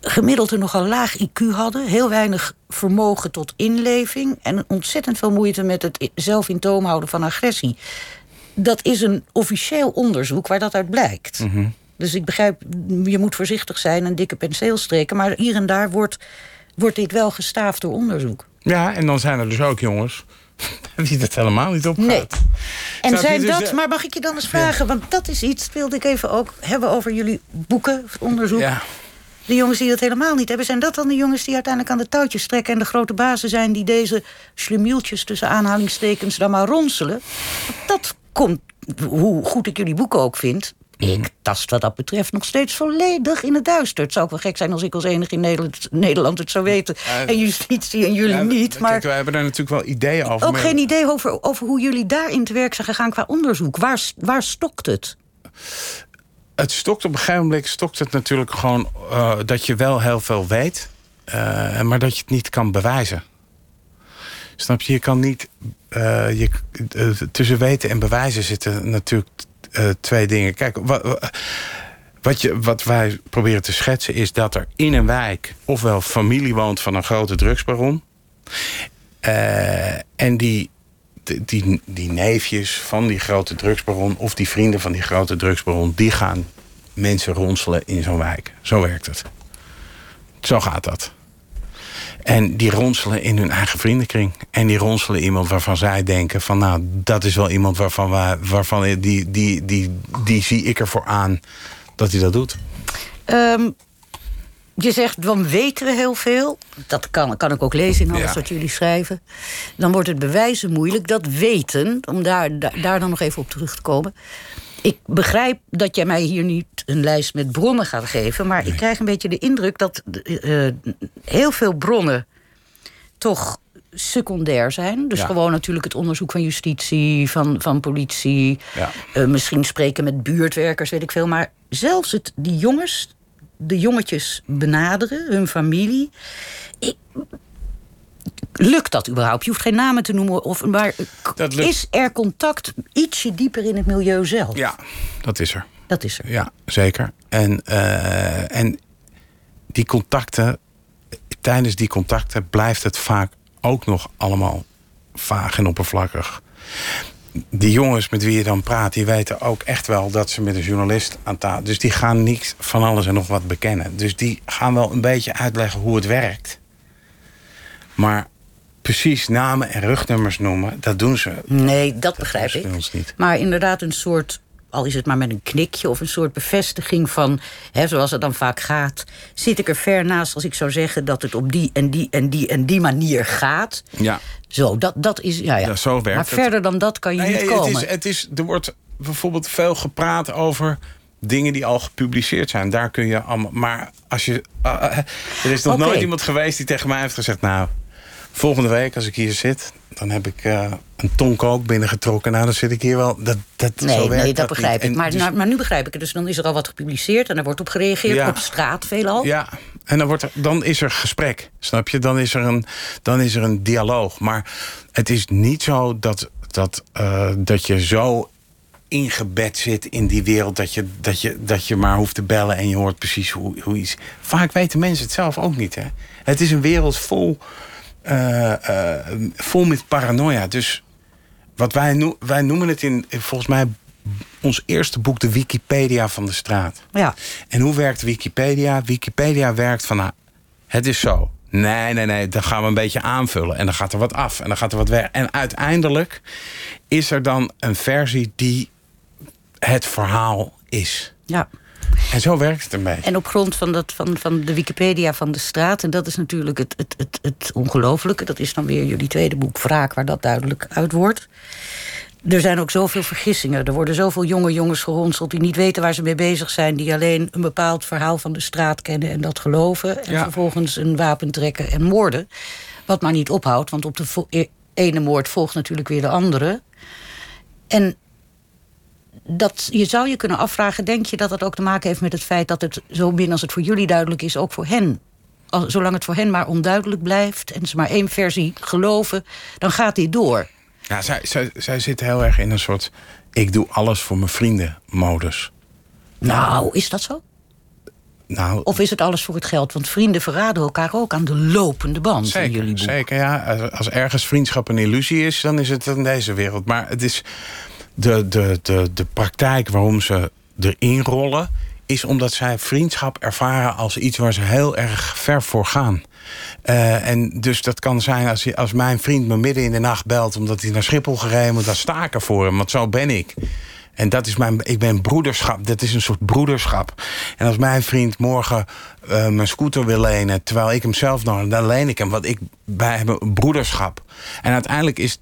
gemiddeld een nogal laag IQ hadden, heel weinig vermogen tot inleving... en ontzettend veel moeite met het zelf in toom houden van agressie. Dat is een officieel onderzoek waar dat uit blijkt. Mhm. Dus ik begrijp, je moet voorzichtig zijn en dikke penseel streken... maar hier en daar wordt, wordt dit wel gestaafd door onderzoek. Ja, en dan zijn er dus ook jongens *laughs* die dat helemaal niet opgaat. Nee. En zijn Dus, dat, eh, maar mag ik je dan eens vragen... want dat is iets, wilde ik even ook hebben over jullie boeken, onderzoek... Ja. De jongens die dat helemaal niet hebben, zijn dat dan de jongens die uiteindelijk aan de touwtjes trekken en de grote bazen zijn die deze slimieltjes tussen aanhalingstekens dan maar ronselen? Want Dat komt, hoe goed ik jullie boeken ook vind. Ik tast wat dat betreft nog steeds volledig in het duister. Het zou ook wel gek zijn als ik als enige in Nederland, Nederland het zou weten. en justitie en jullie Ja, niet. Maar Kijk, wij hebben daar natuurlijk wel ideeën over. ook maar- geen idee over, over hoe jullie daarin te werk zijn gegaan qua onderzoek. Waar, waar stokt het? Het stokt op een gegeven moment stokt het natuurlijk gewoon eh, dat je wel heel veel weet, eh, maar dat je het niet kan bewijzen. Snap je? Je kan niet. Eh, je, eh, tussen weten en bewijzen zitten natuurlijk eh, twee dingen. Kijk, wa- wa- wat, je, wat wij proberen te schetsen is dat er in een wijk ofwel familie woont van een grote drugsbaron. En die, die, die, die neefjes van die grote drugsbaron... of die vrienden van die grote drugsbaron... die gaan mensen ronselen in zo'n wijk. Zo werkt het. Zo gaat dat. En die ronselen in hun eigen vriendenkring. En die ronselen iemand waarvan zij denken... van nou, dat is wel iemand waarvan, wij, waarvan die, die, die, die, die zie ik ervoor aan dat hij dat doet. Ehm, je zegt, dan weten we heel veel. Dat kan, kan ik ook lezen in alles Ja. wat jullie schrijven. Dan wordt het bewijzen moeilijk. Dat weten, om daar, daar dan nog even op terug te komen. Ik begrijp dat jij mij hier niet een lijst met bronnen gaat geven... maar ik krijg een beetje de indruk dat eh, heel veel bronnen... toch secundair zijn. Dus Ja. gewoon natuurlijk het onderzoek van justitie, van, van politie... Ja. eh, misschien spreken met buurtwerkers, weet ik veel. Maar zelfs het, die jongens, de jongetjes benaderen, hun familie. Ik, lukt dat überhaupt? Je hoeft geen namen te noemen. Of, maar Dat is er contact ietsje dieper in het milieu zelf? Ja, dat is er. Dat is er. Ja, zeker. En, eh, en die contacten, tijdens die contacten blijft het vaak ook nog allemaal vaag en oppervlakkig. die jongens met wie je dan praat, die weten ook echt wel dat ze met een journalist aan tafel. Dus die gaan niks van alles en nog wat bekennen. Dus die gaan wel een beetje uitleggen hoe het werkt. Maar precies namen en rugnummers noemen, dat doen ze. Nee, dat begrijp ik. niet. Maar inderdaad een soort, al is het maar met een knikje... of een soort bevestiging van, hè, zoals het dan vaak gaat... zit ik er ver naast als ik zou zeggen dat het op die en die en die en die manier gaat. Ja. Zo, dat, dat is, ja, ja. Ja, zo werkt maar het. verder dan dat kan je Nee, niet nee, komen. Het is, het is, er wordt bijvoorbeeld veel gepraat over dingen die al gepubliceerd zijn. Daar kun je allemaal. Maar als je. ah, ah, er is nog nooit iemand geweest die tegen mij heeft gezegd. Nou, volgende week als ik hier zit. dan heb ik eh, een ton kook binnengetrokken. Nou, dan zit ik hier wel. Dat, dat, zo Nee, werkt nee, dat begrijp niet. ik. Maar, dus- nou, maar nu begrijp ik het. Dus dan is er al wat gepubliceerd en er wordt op gereageerd. Ja. Op straat veelal. Ja, en dan, wordt er, dan is er gesprek, snap je? Dan is er een, dan is er een dialoog. Maar het is niet zo dat, dat, eh, dat je zo ingebed zit in die wereld... Dat je, dat, je, dat je maar hoeft te bellen en je hoort precies hoe, hoe iets... Vaak weten mensen het zelf ook niet, hè? Het is een wereld vol, eh, eh, vol met paranoia. Dus wat wij, wij noemen het in, volgens mij... ons eerste boek de Wikipedia van de straat. Ja. En hoe werkt Wikipedia? Wikipedia werkt van, nou, het is zo. Nee, nee, nee, dan gaan we een beetje aanvullen. En dan gaat er wat af en dan gaat er wat weg. En uiteindelijk is er dan een versie die het verhaal is. ja. En zo werkt het beetje. En op grond van, dat, van, van de Wikipedia van de straat... en dat is natuurlijk het, het, het, het ongelofelijke... dat is dan weer jullie tweede boek Wraak... waar dat duidelijk uit wordt. Er zijn ook zoveel vergissingen. Er worden zoveel jonge jongens geronseld... die niet weten waar ze mee bezig zijn... die alleen een bepaald verhaal van de straat kennen en dat geloven... en Ja. vervolgens een wapen trekken en moorden. Wat maar niet ophoudt, want op de e- ene moord volgt natuurlijk weer de andere... En dat, je zou je kunnen afvragen, denk je dat dat ook te maken heeft met het feit dat het zo min als het voor jullie duidelijk is, ook voor hen. Zolang het voor hen maar onduidelijk blijft en ze maar één versie geloven, dan gaat die door. Ja, zij, zij, zij zit heel erg in een soort... ik doe alles voor mijn vrienden modus. Nou, is dat zo? Nou, Of is het alles voor het geld? Want vrienden verraden elkaar ook aan de lopende band in jullie Zeker, boek. zeker ja. Als, als ergens vriendschap een illusie is, dan is het in deze wereld. Maar het is de, de, de, de praktijk waarom ze erin rollen, is omdat zij vriendschap ervaren als iets waar ze heel erg ver voor gaan. Eh, en dus dat kan zijn als, als mijn vriend me midden in de nacht belt omdat hij naar Schiphol gereden moet, dan sta ik er voor hem, want zo ben ik. En dat is mijn, ik ben broederschap. Dat is een soort broederschap. En als mijn vriend morgen eh, mijn scooter wil lenen, terwijl ik hem zelf nog, dan leen ik hem. Want ik, wij hebben broederschap. En uiteindelijk is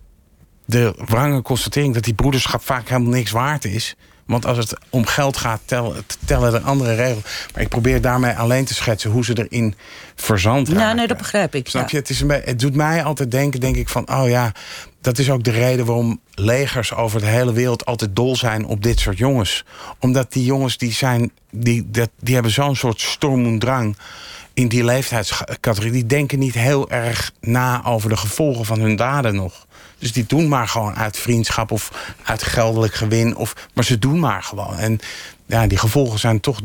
de wrange constatering dat die broederschap vaak helemaal niks waard is. Want als het om geld gaat, tel- tellen er andere regels. Maar ik probeer daarmee alleen te schetsen hoe ze erin verzand Ja, raken. nee, dat begrijp ik. Snap ja. je? Het, is een het doet mij altijd denken, denk ik, van... oh ja, dat is ook de reden waarom legers over de hele wereld... altijd dol zijn op dit soort jongens. Omdat die jongens, die, zijn, die, dat, die hebben zo'n soort storm en drang... in die leeftijdscategorie. Die denken niet heel erg na over de gevolgen van hun daden nog. Dus die doen maar gewoon uit vriendschap of uit geldelijk gewin. Of, maar ze doen maar gewoon. En ja, die gevolgen zijn toch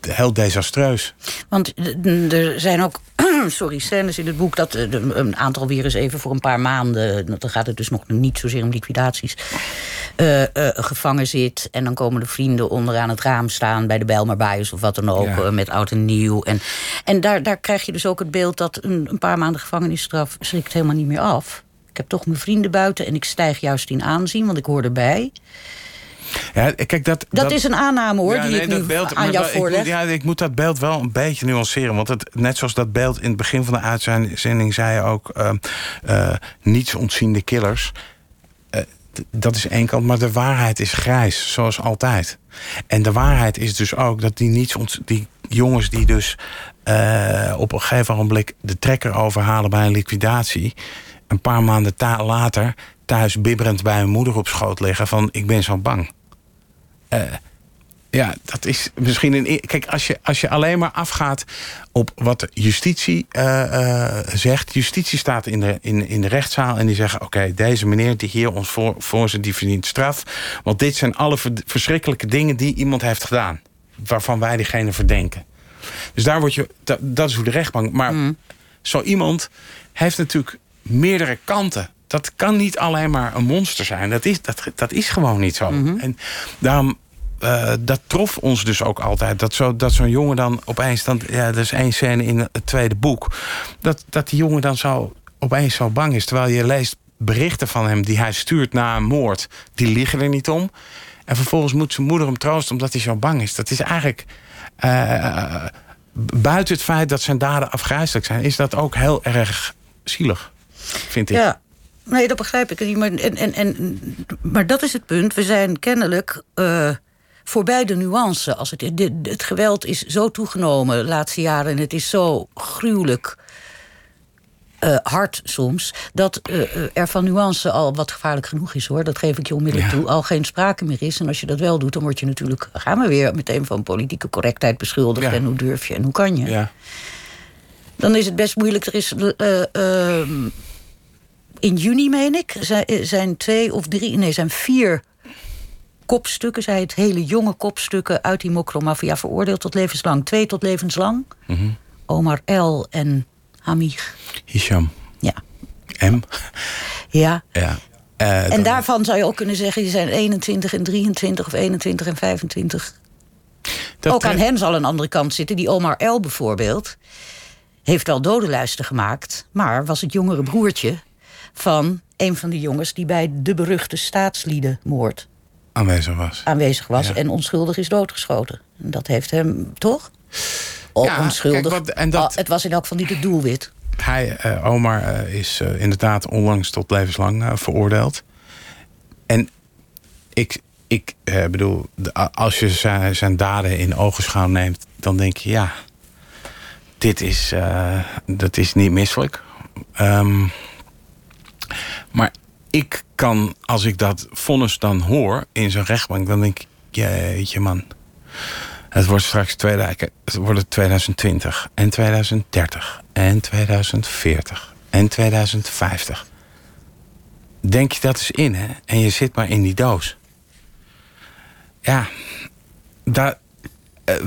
heel desastreus. Want er zijn ook *clears throat* sorry, scènes in het boek dat eh, een aantal weer eens even voor een paar maanden, dan gaat het dus nog niet zozeer om liquidaties, eh, eh, gevangen zit. En dan komen de vrienden onderaan het raam staan bij de Bijlmerbaaiers of wat dan ook, Ja. met oud en nieuw. En, en daar, daar krijg je dus ook het beeld dat een, een paar maanden gevangenisstraf schrikt helemaal niet meer af. Ik heb toch mijn vrienden buiten en ik stijg juist in aanzien, want ik hoor erbij. Ja, kijk, dat, Dat, is een aanname hoor, Ja, die nee, ik nu beeld- aan jou ik voorleg. moet, ja, ik moet dat beeld wel een beetje nuanceren. Want het, net zoals dat beeld in het begin van de uitzending zei je ook... eh, niets ontziende killers. Eh, dat is één kant, maar de waarheid is grijs, zoals altijd. En de waarheid is dus ook dat die, niets die jongens die dus eh, op een gegeven moment de trekker overhalen bij een liquidatie... een paar maanden ta- later thuis bibberend bij hun moeder op schoot liggen van ik ben zo bang. Eh, ja, dat is misschien een. e- Kijk, als je, als je alleen maar afgaat op wat de justitie eh, eh, zegt. Justitie staat in de, in, in de rechtszaal en die zeggen: Oké, deze meneer die hier ons voor, voor zit, die verdient straf. Want dit zijn alle ver- verschrikkelijke dingen die iemand heeft gedaan. Waarvan wij diegene verdenken. Dus daar word je. Dat, dat is hoe de rechtbank. Maar zo iemand heeft natuurlijk meerdere kanten. dat kan niet alleen maar een monster zijn. Dat is, dat, dat is gewoon niet zo. En daarom eh, dat trof ons dus ook altijd. Dat, zo, dat zo'n jongen dan opeens... Dan, ja, er is één scène in het tweede boek. Dat, dat die jongen dan zo opeens zo bang is. Terwijl je leest berichten van hem die hij stuurt na een moord. Die liggen er niet om. En vervolgens moet zijn moeder hem troosten omdat hij zo bang is. Dat is eigenlijk... eh, buiten het feit dat zijn daden afgrijzelijk zijn... is dat ook heel erg zielig, vind ik. Ja, nee, dat begrijp ik niet. Maar, en, en, en, maar dat is het punt. We zijn kennelijk eh, voorbij de nuance. Als het, de- het geweld is zo toegenomen de laatste jaren... en het is zo gruwelijk eh, hard soms... dat eh, er van nuance al wat gevaarlijk genoeg is, hoor. Dat geef ik je onmiddellijk Ja. toe. Al geen sprake meer is. En als je dat wel doet, dan word je natuurlijk... gaan we weer meteen van politieke correctheid beschuldigd. Ja. En hoe durf je en hoe kan je? Ja. Dan is het best moeilijk. Er is in juni, meen ik, zijn, eh, zijn twee of drie, nee, zijn vier kopstukken, zij het hele jonge kopstukken uit die mokromafia veroordeeld tot levenslang. Twee tot levenslang. Mhm. Omar El en Hamid. Hisham. Ja. M. ja. Ja. Eh, En dan- daarvan zou je ook kunnen zeggen, die zijn 21 en 23 of 21 en 25. dat ook aan hen zal een andere kant zitten. Die Omar El bijvoorbeeld heeft wel dodenlijsten gemaakt... maar was het jongere broertje van een van de jongens... die bij de beruchte staatsliedenmoord aanwezig was. aanwezig was... Ja. en onschuldig is doodgeschoten. En dat heeft hem, toch? Ja, onschuldig. kijk, wat- en dat- Ah, het was in elk geval niet het doelwit. Hij, eh, Omar, eh, is eh, inderdaad onlangs tot levenslang veroordeeld. En ik, ik bedoel, de- als je zijn, zijn daden in ogenschouw neemt, dan denk je ja, dit is, dat is niet misselijk. Ehm, maar ik kan, als ik dat vonnis dan hoor in zijn rechtbank, dan denk ik, jeetje man. Het wordt straks 2000, het wordt het 2020 en 2030 en 2040 en 2050. Denk je dat eens in, hè? En je zit maar in die doos. Ja, daar,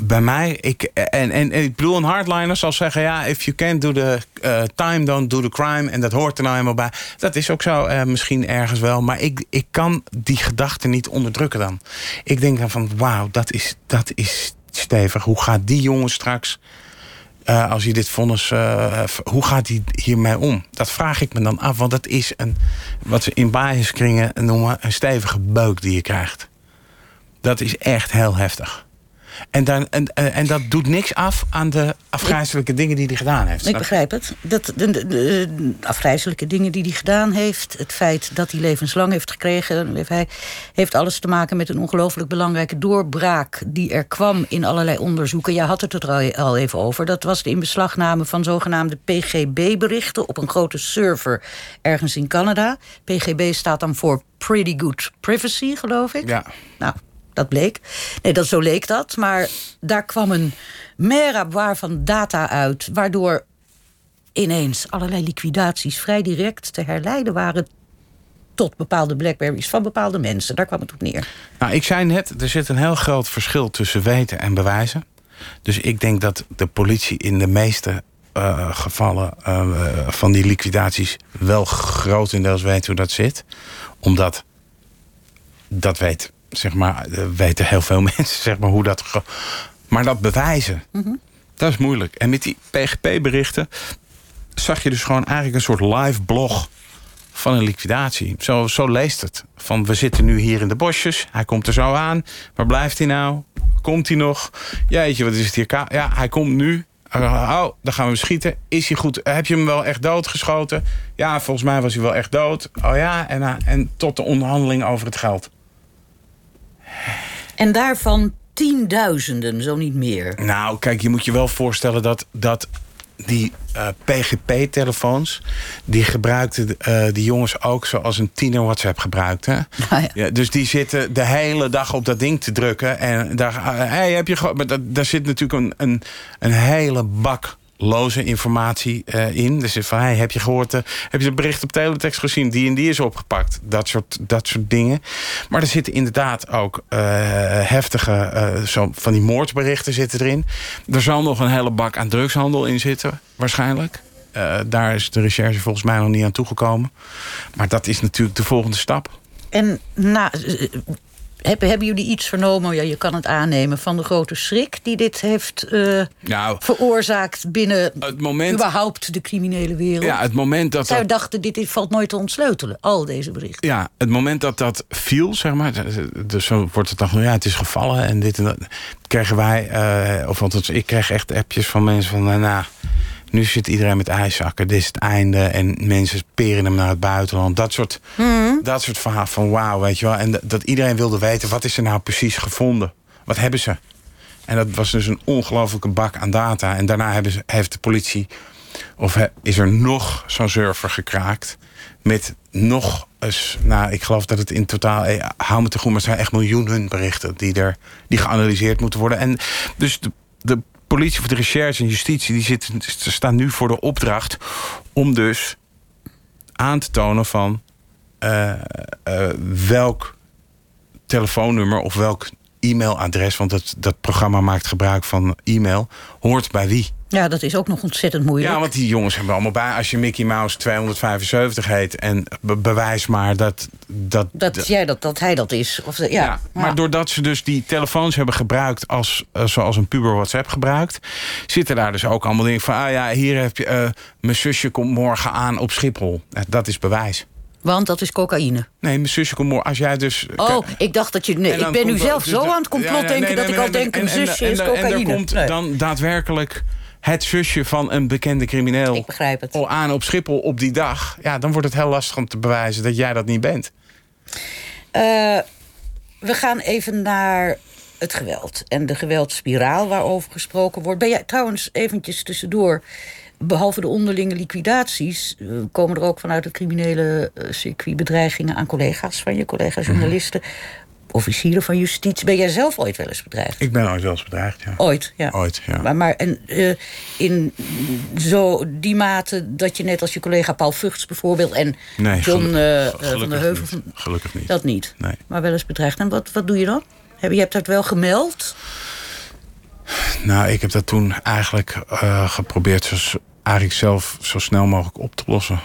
bij mij, ik, en, en, en ik bedoel, een hardliner zal zeggen: ja, if you can't do the eh, time, don't do the crime. En dat hoort er nou eenmaal bij. Dat is ook zo, eh, misschien ergens wel. Maar ik, ik kan die gedachte niet onderdrukken dan. Ik denk dan van: wauw, dat is, dat is stevig. Hoe gaat die jongen straks, eh, als hij dit vonnis, eh, hoe gaat hij hiermee om? Dat vraag ik me dan af, want dat is een, wat ze in biaskringen noemen, een stevige beuk die je krijgt. Dat is echt heel heftig. En, dan, en, en en dat doet niks af aan de afgrijzelijke dingen die hij gedaan heeft. Ik begrijp het. Dat, de, de, de afgrijzelijke dingen die hij gedaan heeft... het feit dat hij levenslang heeft gekregen... hij heeft alles te maken met een ongelooflijk belangrijke doorbraak... die er kwam in allerlei onderzoeken. Je had het er al- al even over. Dat was de inbeslagname van zogenaamde PGB-berichten... op een grote server ergens in Canada. PGB staat dan voor Pretty Good Privacy, geloof ik. Ja. Nou, dat bleek. Nee, dat, zo leek dat. Maar daar kwam een meraboir van data uit... waardoor ineens allerlei liquidaties vrij direct te herleiden waren... tot bepaalde Blackberries van bepaalde mensen. Daar kwam het op neer. Nou, ik zei net, er zit een heel groot verschil tussen weten en bewijzen. Dus ik denk dat de politie in de meeste eh, gevallen eh, van die liquidaties wel grotendeels weet hoe dat zit. Omdat dat weet, zeg maar, eh, weten heel veel *laughs* mensen, zeg maar, hoe dat. Maar dat bewijzen, dat is moeilijk. En met die PGP-berichten zag je dus gewoon eigenlijk een soort live blog van een liquidatie. Zo, zo leest het. Van we zitten nu hier in de bosjes. Hij komt er zo aan. Waar blijft hij nou? Komt hij nog? Jeetje, wat is het hier? Ja, hij komt nu. Oh, dan gaan we schieten. Is hij goed? Heb je hem wel echt doodgeschoten? Ja, volgens mij was hij wel echt dood. Oh ja, en, eh, en tot de onderhandeling over het geld. En daarvan tienduizenden, zo niet meer. Nou, kijk, je moet je wel voorstellen dat, dat die eh, PGP-telefoons... die gebruikten eh, die jongens ook zoals een tiener WhatsApp gebruikt. Hè? *laughs* Nou ja. Ja, dus die zitten de hele dag op dat ding te drukken. En daar, hey, heb je, maar dat, daar zit natuurlijk een, een, een hele bak loze informatie eh, in. Dus van, hey, heb je gehoord, eh, heb je het bericht op teletext gezien? Die en die is opgepakt. Dat soort, dat soort dingen. Maar er zitten inderdaad ook eh, heftige, zo, van die moordberichten zitten erin. Er zal nog een hele bak aan drugshandel in zitten, waarschijnlijk. Daar is de recherche volgens mij nog niet aan toegekomen. Maar dat is natuurlijk de volgende stap. En na, hebben, hebben jullie iets vernomen, ja, je kan het aannemen, van de grote schrik die dit heeft eh, Nou, veroorzaakt binnen het moment, überhaupt de criminele wereld? ja, het moment dat Zij dat, dachten, dit dit valt nooit te ontsleutelen, al deze berichten. ja, het moment dat dat viel, zeg maar, dus zo wordt het dan, ja, het is gevallen en dit en dat, kregen wij, eh, of althans, ik kreeg echt appjes van mensen van, nou, nou, nu zit iedereen met ijszakken, dit is het einde en mensen peren hem naar het buitenland, dat soort, dat soort verhaal van wauw, weet je wel, en dat, iedereen wilde weten, wat is er nou precies gevonden, wat hebben ze? En dat was dus een ongelofelijke bak aan data. En daarna hebben ze, heeft de politie, of is er nog zo'n server gekraakt. Met nog eens, nou, ik geloof dat het in totaal, eh, hou me te goed, maar het zijn echt miljoenen berichten die, er, die geanalyseerd moeten worden. En dus de, de politie of de recherche en justitie, die staan nu voor de opdracht om dus aan te tonen van eh, eh, welk telefoonnummer of welk e-mailadres, want dat, dat programma maakt gebruik van e-mail, hoort bij wie. Ja, dat is ook nog ontzettend moeilijk. Ja, want die jongens hebben allemaal bij. Als je Mickey Mouse 275 heet en be- bewijs maar dat. dat, dat, jij dat, dat hij dat is. Of, ja, ja, maar doordat ze dus die telefoons hebben gebruikt als, eh, zoals een puber WhatsApp gebruikt, zitten daar dus ook allemaal dingen van. Ah ja, hier heb je. eh, mijn zusje komt morgen aan op Schiphol. Eh, Dat is bewijs. Want dat is cocaïne. Nee, mijn zusje komt morgen. Als jij dus. Oh, ik dacht dat je... Nee, ik ben nu zelf dus zo aan het complot Ja, nee, denken... nee, dat ik al denk, en- een en- zusje is en- En cocaïne. er komt Nee. dan daadwerkelijk het zusje van een bekende crimineel... Ik begrijp het. al aan op Schiphol op die dag. Ja, dan wordt het heel lastig om te bewijzen dat jij dat niet bent. Eh, we gaan even naar het geweld. En de geweldspiraal waarover gesproken wordt. Ben jij trouwens eventjes tussendoor... Behalve de onderlinge liquidaties... eh, komen er ook vanuit het criminele eh, circuit bedreigingen aan collega's van je, collega-journalisten... officieren van justitie. Ben jij zelf ooit wel eens bedreigd? Ik ben ooit wel eens bedreigd, ja. Ooit, ja. Ooit, ja. Maar, maar en, eh, in zo die mate dat je net als je collega Paul Vugts bijvoorbeeld... en Nee, John eh, eh, gelukkig van der Heuvel... niet. Gelukkig niet. dat niet, Nee. maar wel eens bedreigd. En wat, wat doe je dan? Heb, je hebt dat wel gemeld? Nou, ik heb dat toen eigenlijk geprobeerd... Zo, eigenlijk zelf zo snel mogelijk op te lossen.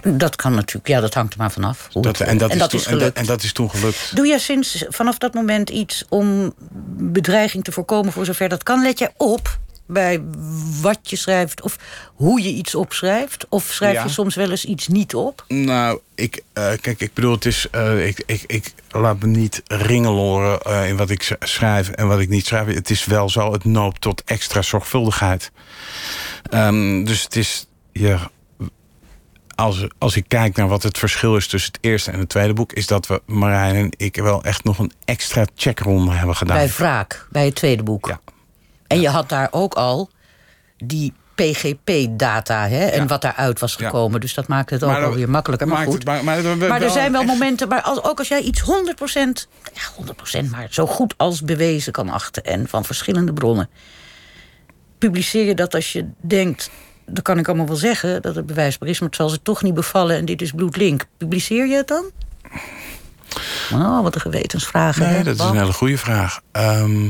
Dat kan natuurlijk, ja, dat hangt er maar vanaf. Dat, en, dat is toen, is en, dat, gelukt. en dat is toen gelukt. Doe jij sinds vanaf dat moment iets om bedreiging te voorkomen voor zover dat kan? Let jij op bij wat je schrijft of hoe je iets opschrijft? Of schrijf Ja. je soms wel eens iets niet op? Nou, ik, eh, kijk, ik bedoel, het is. eh, ik, ik, ik laat me niet ringeloren eh, in wat ik schrijf en wat ik niet schrijf. Het is wel zo, het noopt tot extra zorgvuldigheid. Ehm, dus het is. Ja, als, als ik kijk naar wat het verschil is tussen het eerste en het tweede boek, is dat we, Marijn en ik, wel echt nog een extra checkronde hebben gedaan. Bij Wraak, bij het tweede boek. Ja. En je had daar ook al die PGP-data hè, en Ja. wat daaruit was Ja. gekomen. Dus dat maakt het ook dat- alweer makkelijker. Maar goed. het- maar- maar er zijn wel echt- momenten, maar als, ook als jij iets 100%, ja 100%, maar zo goed als bewezen kan achten en van verschillende bronnen, publiceer je dat als je denkt, dat kan ik allemaal wel zeggen, dat het bewijsbaar is, maar het zal ze toch niet bevallen en dit is bloedlink. Publiceer je het dan? Oh, wat een gewetensvragen. Nee, hè, dat is een hele goede vraag. Ehm,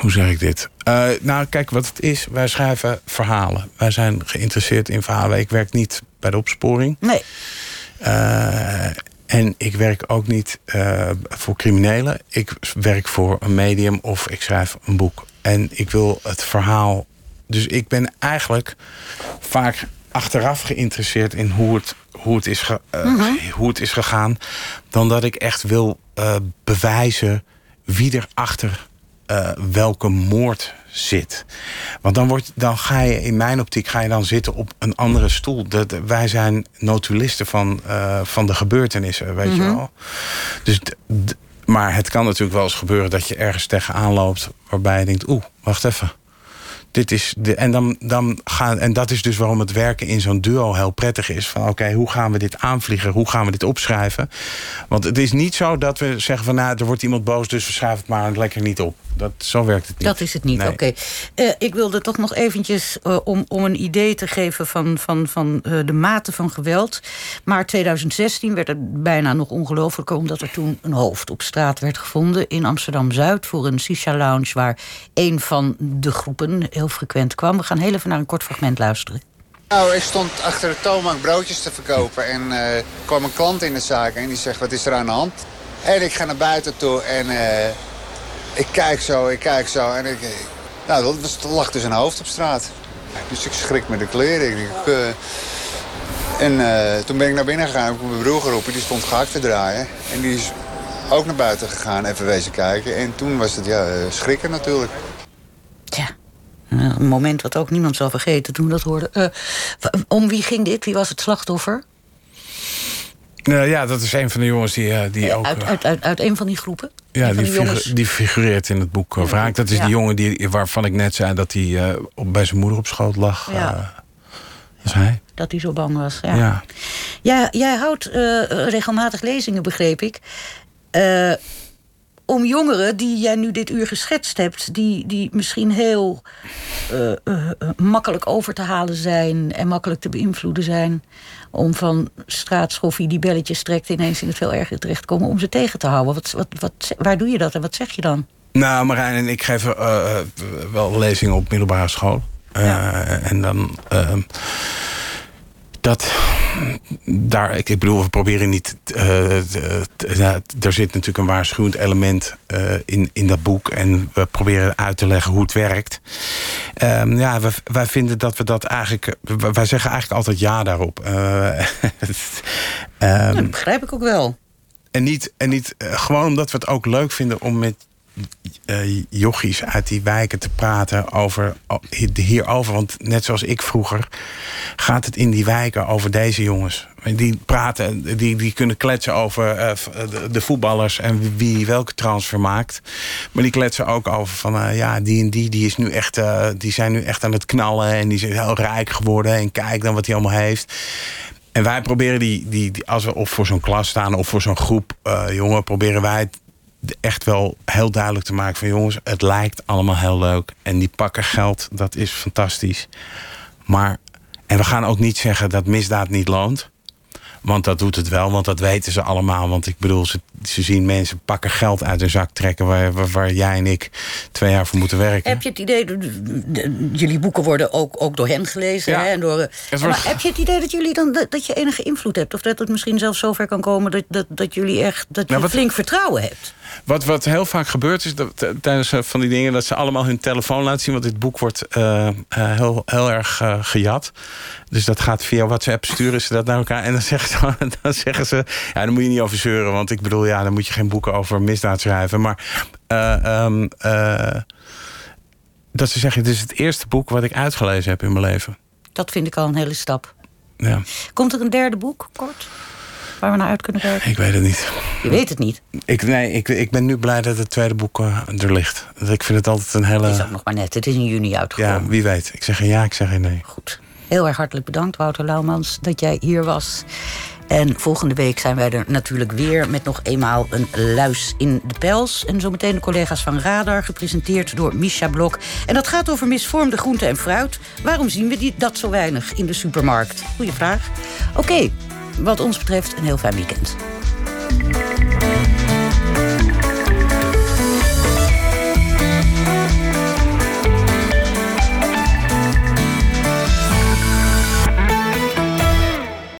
hoe zeg ik dit? Eh, nou, kijk, wat het is. Wij schrijven verhalen. Wij zijn geïnteresseerd in verhalen. Ik werk niet bij de opsporing. Nee. Eh, en ik werk ook niet eh, voor criminelen. Ik werk voor een medium of ik schrijf een boek. En ik wil het verhaal. Dus ik ben eigenlijk vaak achteraf geïnteresseerd in hoe het, hoe het, is, ge- eh, hoe het is gegaan. Dan dat ik echt wil eh, bewijzen wie er achter eh, welke moord zit. Want dan, wordt, dan ga je in mijn optiek ga je dan zitten op een andere stoel. Dat, wij zijn notulisten van, eh, van de gebeurtenissen, weet je wel. Dus maar het kan natuurlijk wel eens gebeuren dat je ergens tegenaan loopt waarbij je denkt, oeh, wacht even. Dit is de, en, dan, dan gaan, en dat is dus waarom het werken in zo'n duo heel prettig is. Van oké, hoe gaan we dit aanvliegen? Hoe gaan we dit opschrijven? Want het is niet zo dat we zeggen van nou, er wordt iemand boos, dus we schrijven het maar lekker niet op. Dat, zo werkt het niet. Dat is het niet, Nee. oké. Eh, ik wilde toch nog eventjes, eh, om, om een idee te geven... van, van, van eh, de mate van geweld. Maar 2016 werd het bijna nog ongelooflijker... omdat er toen een hoofd op straat werd gevonden in Amsterdam-Zuid... voor een shisha-lounge waar een van de groepen heel frequent kwam. We gaan heel even naar een kort fragment luisteren. Nou, ik stond achter de toonbank broodjes te verkopen en eh, kwam een klant in de zaak en die zegt, wat is er aan de hand? En ik ga naar buiten toe en eh, ik kijk zo, ik kijk zo en ik... Nou, er was- er lag dus een hoofd op straat. Dus ik schrik me de kleren. Ik, eh, en eh, toen ben ik naar binnen gegaan, heb ik mijn broer geroepen, die stond gehakt te draaien. En die is ook naar buiten gegaan, even wezen kijken. En toen was het, ja, eh, schrikken natuurlijk. Tja, een moment wat ook niemand zal vergeten toen dat hoorde. Eh, om wie ging dit? Wie was het slachtoffer? Nou ja, dat is een van de jongens die, eh, die ook... Uit, uit, uit, uit een van die groepen? Ja, die, die jongens? figu- die figureert in het boek uh, Wraak. Dat is Ja. die jongen die, waarvan ik net zei dat hij eh, op, bij zijn moeder op schoot lag. Ja. eh, dat is hij. Dat hij zo bang was. Ja. Ja. Ja, jij houdt eh, regelmatig lezingen, begreep ik. Om jongeren die jij nu dit uur geschetst hebt, die, die misschien heel eh, eh, eh, makkelijk over te halen zijn en makkelijk te beïnvloeden zijn. Om van straatschoffie die belletjes trekt ineens in het veel erger terecht te komen, om ze tegen te houden. Wat, wat, wat, waar doe je dat en wat zeg je dan? Nou, Marijn en ik geven wel lezingen op middelbare school. En dan... dat... Daar, ik, ik bedoel, we proberen niet... eh, ja, er zit natuurlijk een waarschuwend element eh, in, in dat boek. En we proberen uit te leggen hoe het werkt. Ehm, ja, wij, wij vinden dat we dat eigenlijk... Wij zeggen eigenlijk altijd ja daarop. Eh, *laughs* ehm, dat begrijp ik ook wel. en niet, en niet eh, gewoon omdat we het ook leuk vinden om met eh jochies uit die wijken te praten over, o- hierover. Want net zoals ik vroeger gaat het in die wijken over deze jongens. Die praten, die, die kunnen kletsen over eh, v- de, voetballers en wie welke transfer maakt. Maar die kletsen ook over van eh, ja, die en die, die, is nu echt, eh, die zijn nu echt aan het knallen en die zijn heel rijk geworden. En kijk dan wat hij allemaal heeft. En wij proberen die, die, als we of voor zo'n klas staan of voor zo'n groep eh, jongen, proberen wij echt wel heel duidelijk te maken van jongens, het lijkt allemaal heel leuk. En die pakken geld, dat is fantastisch. Maar, en we gaan ook niet zeggen dat misdaad niet loont. Want dat doet het wel, want dat weten ze allemaal. Want ik bedoel, ze, ze zien mensen pakken geld uit hun zak trekken... Waar, waar, waar jij en ik twee jaar voor moeten werken. Heb je het idee, de- de- de- jullie boeken worden ook, ook door hen gelezen. Ja. Hè, en door, eh, maar heb je het idee dat jullie dan dat, dat je enige invloed hebt? Of dat het misschien zelfs zover kan komen dat, dat, dat jullie echt dat je Nou, wat- flink vertrouwen hebt? Wat, wat heel vaak gebeurt is dat tijdens eh, van die dingen dat ze allemaal hun telefoon laten zien. Want dit boek wordt eh, eh, heel, heel erg gejat. Dus dat gaat via WhatsApp sturen ze dat naar elkaar. En dan *laughs* zeggen ze, dan zeggen ze ja, daar moet je niet over zeuren. Want ik bedoel, ja, dan moet je geen boeken over misdaad schrijven. Maar eh, ehm, eh, dat ze zeggen, dit is het eerste boek wat ik uitgelezen heb in mijn leven. Dat vind ik al een hele stap. Ja, Komt er een derde boek, kort? Waar we naar uit kunnen kijken? ik weet het niet. Je weet het niet. Ik, nee, ik, ik ben nu blij dat het tweede boek eh, er ligt. Ik vind het altijd een hele... Het is ook nog maar net. Het is in juni uitgekomen. Ja, wie weet. Ik zeg geen ja, ik zeg geen nee. Goed. Heel erg hartelijk bedankt, Wouter Laumans, dat jij hier was. En volgende week zijn wij er natuurlijk weer met nog eenmaal een luis in de pels. En zometeen de collega's van Radar, gepresenteerd door Misha Blok. En dat gaat over misvormde groente en fruit. Waarom zien we die, dat zo weinig in de supermarkt? Goeie vraag. Oké, wat ons betreft een heel fijn weekend.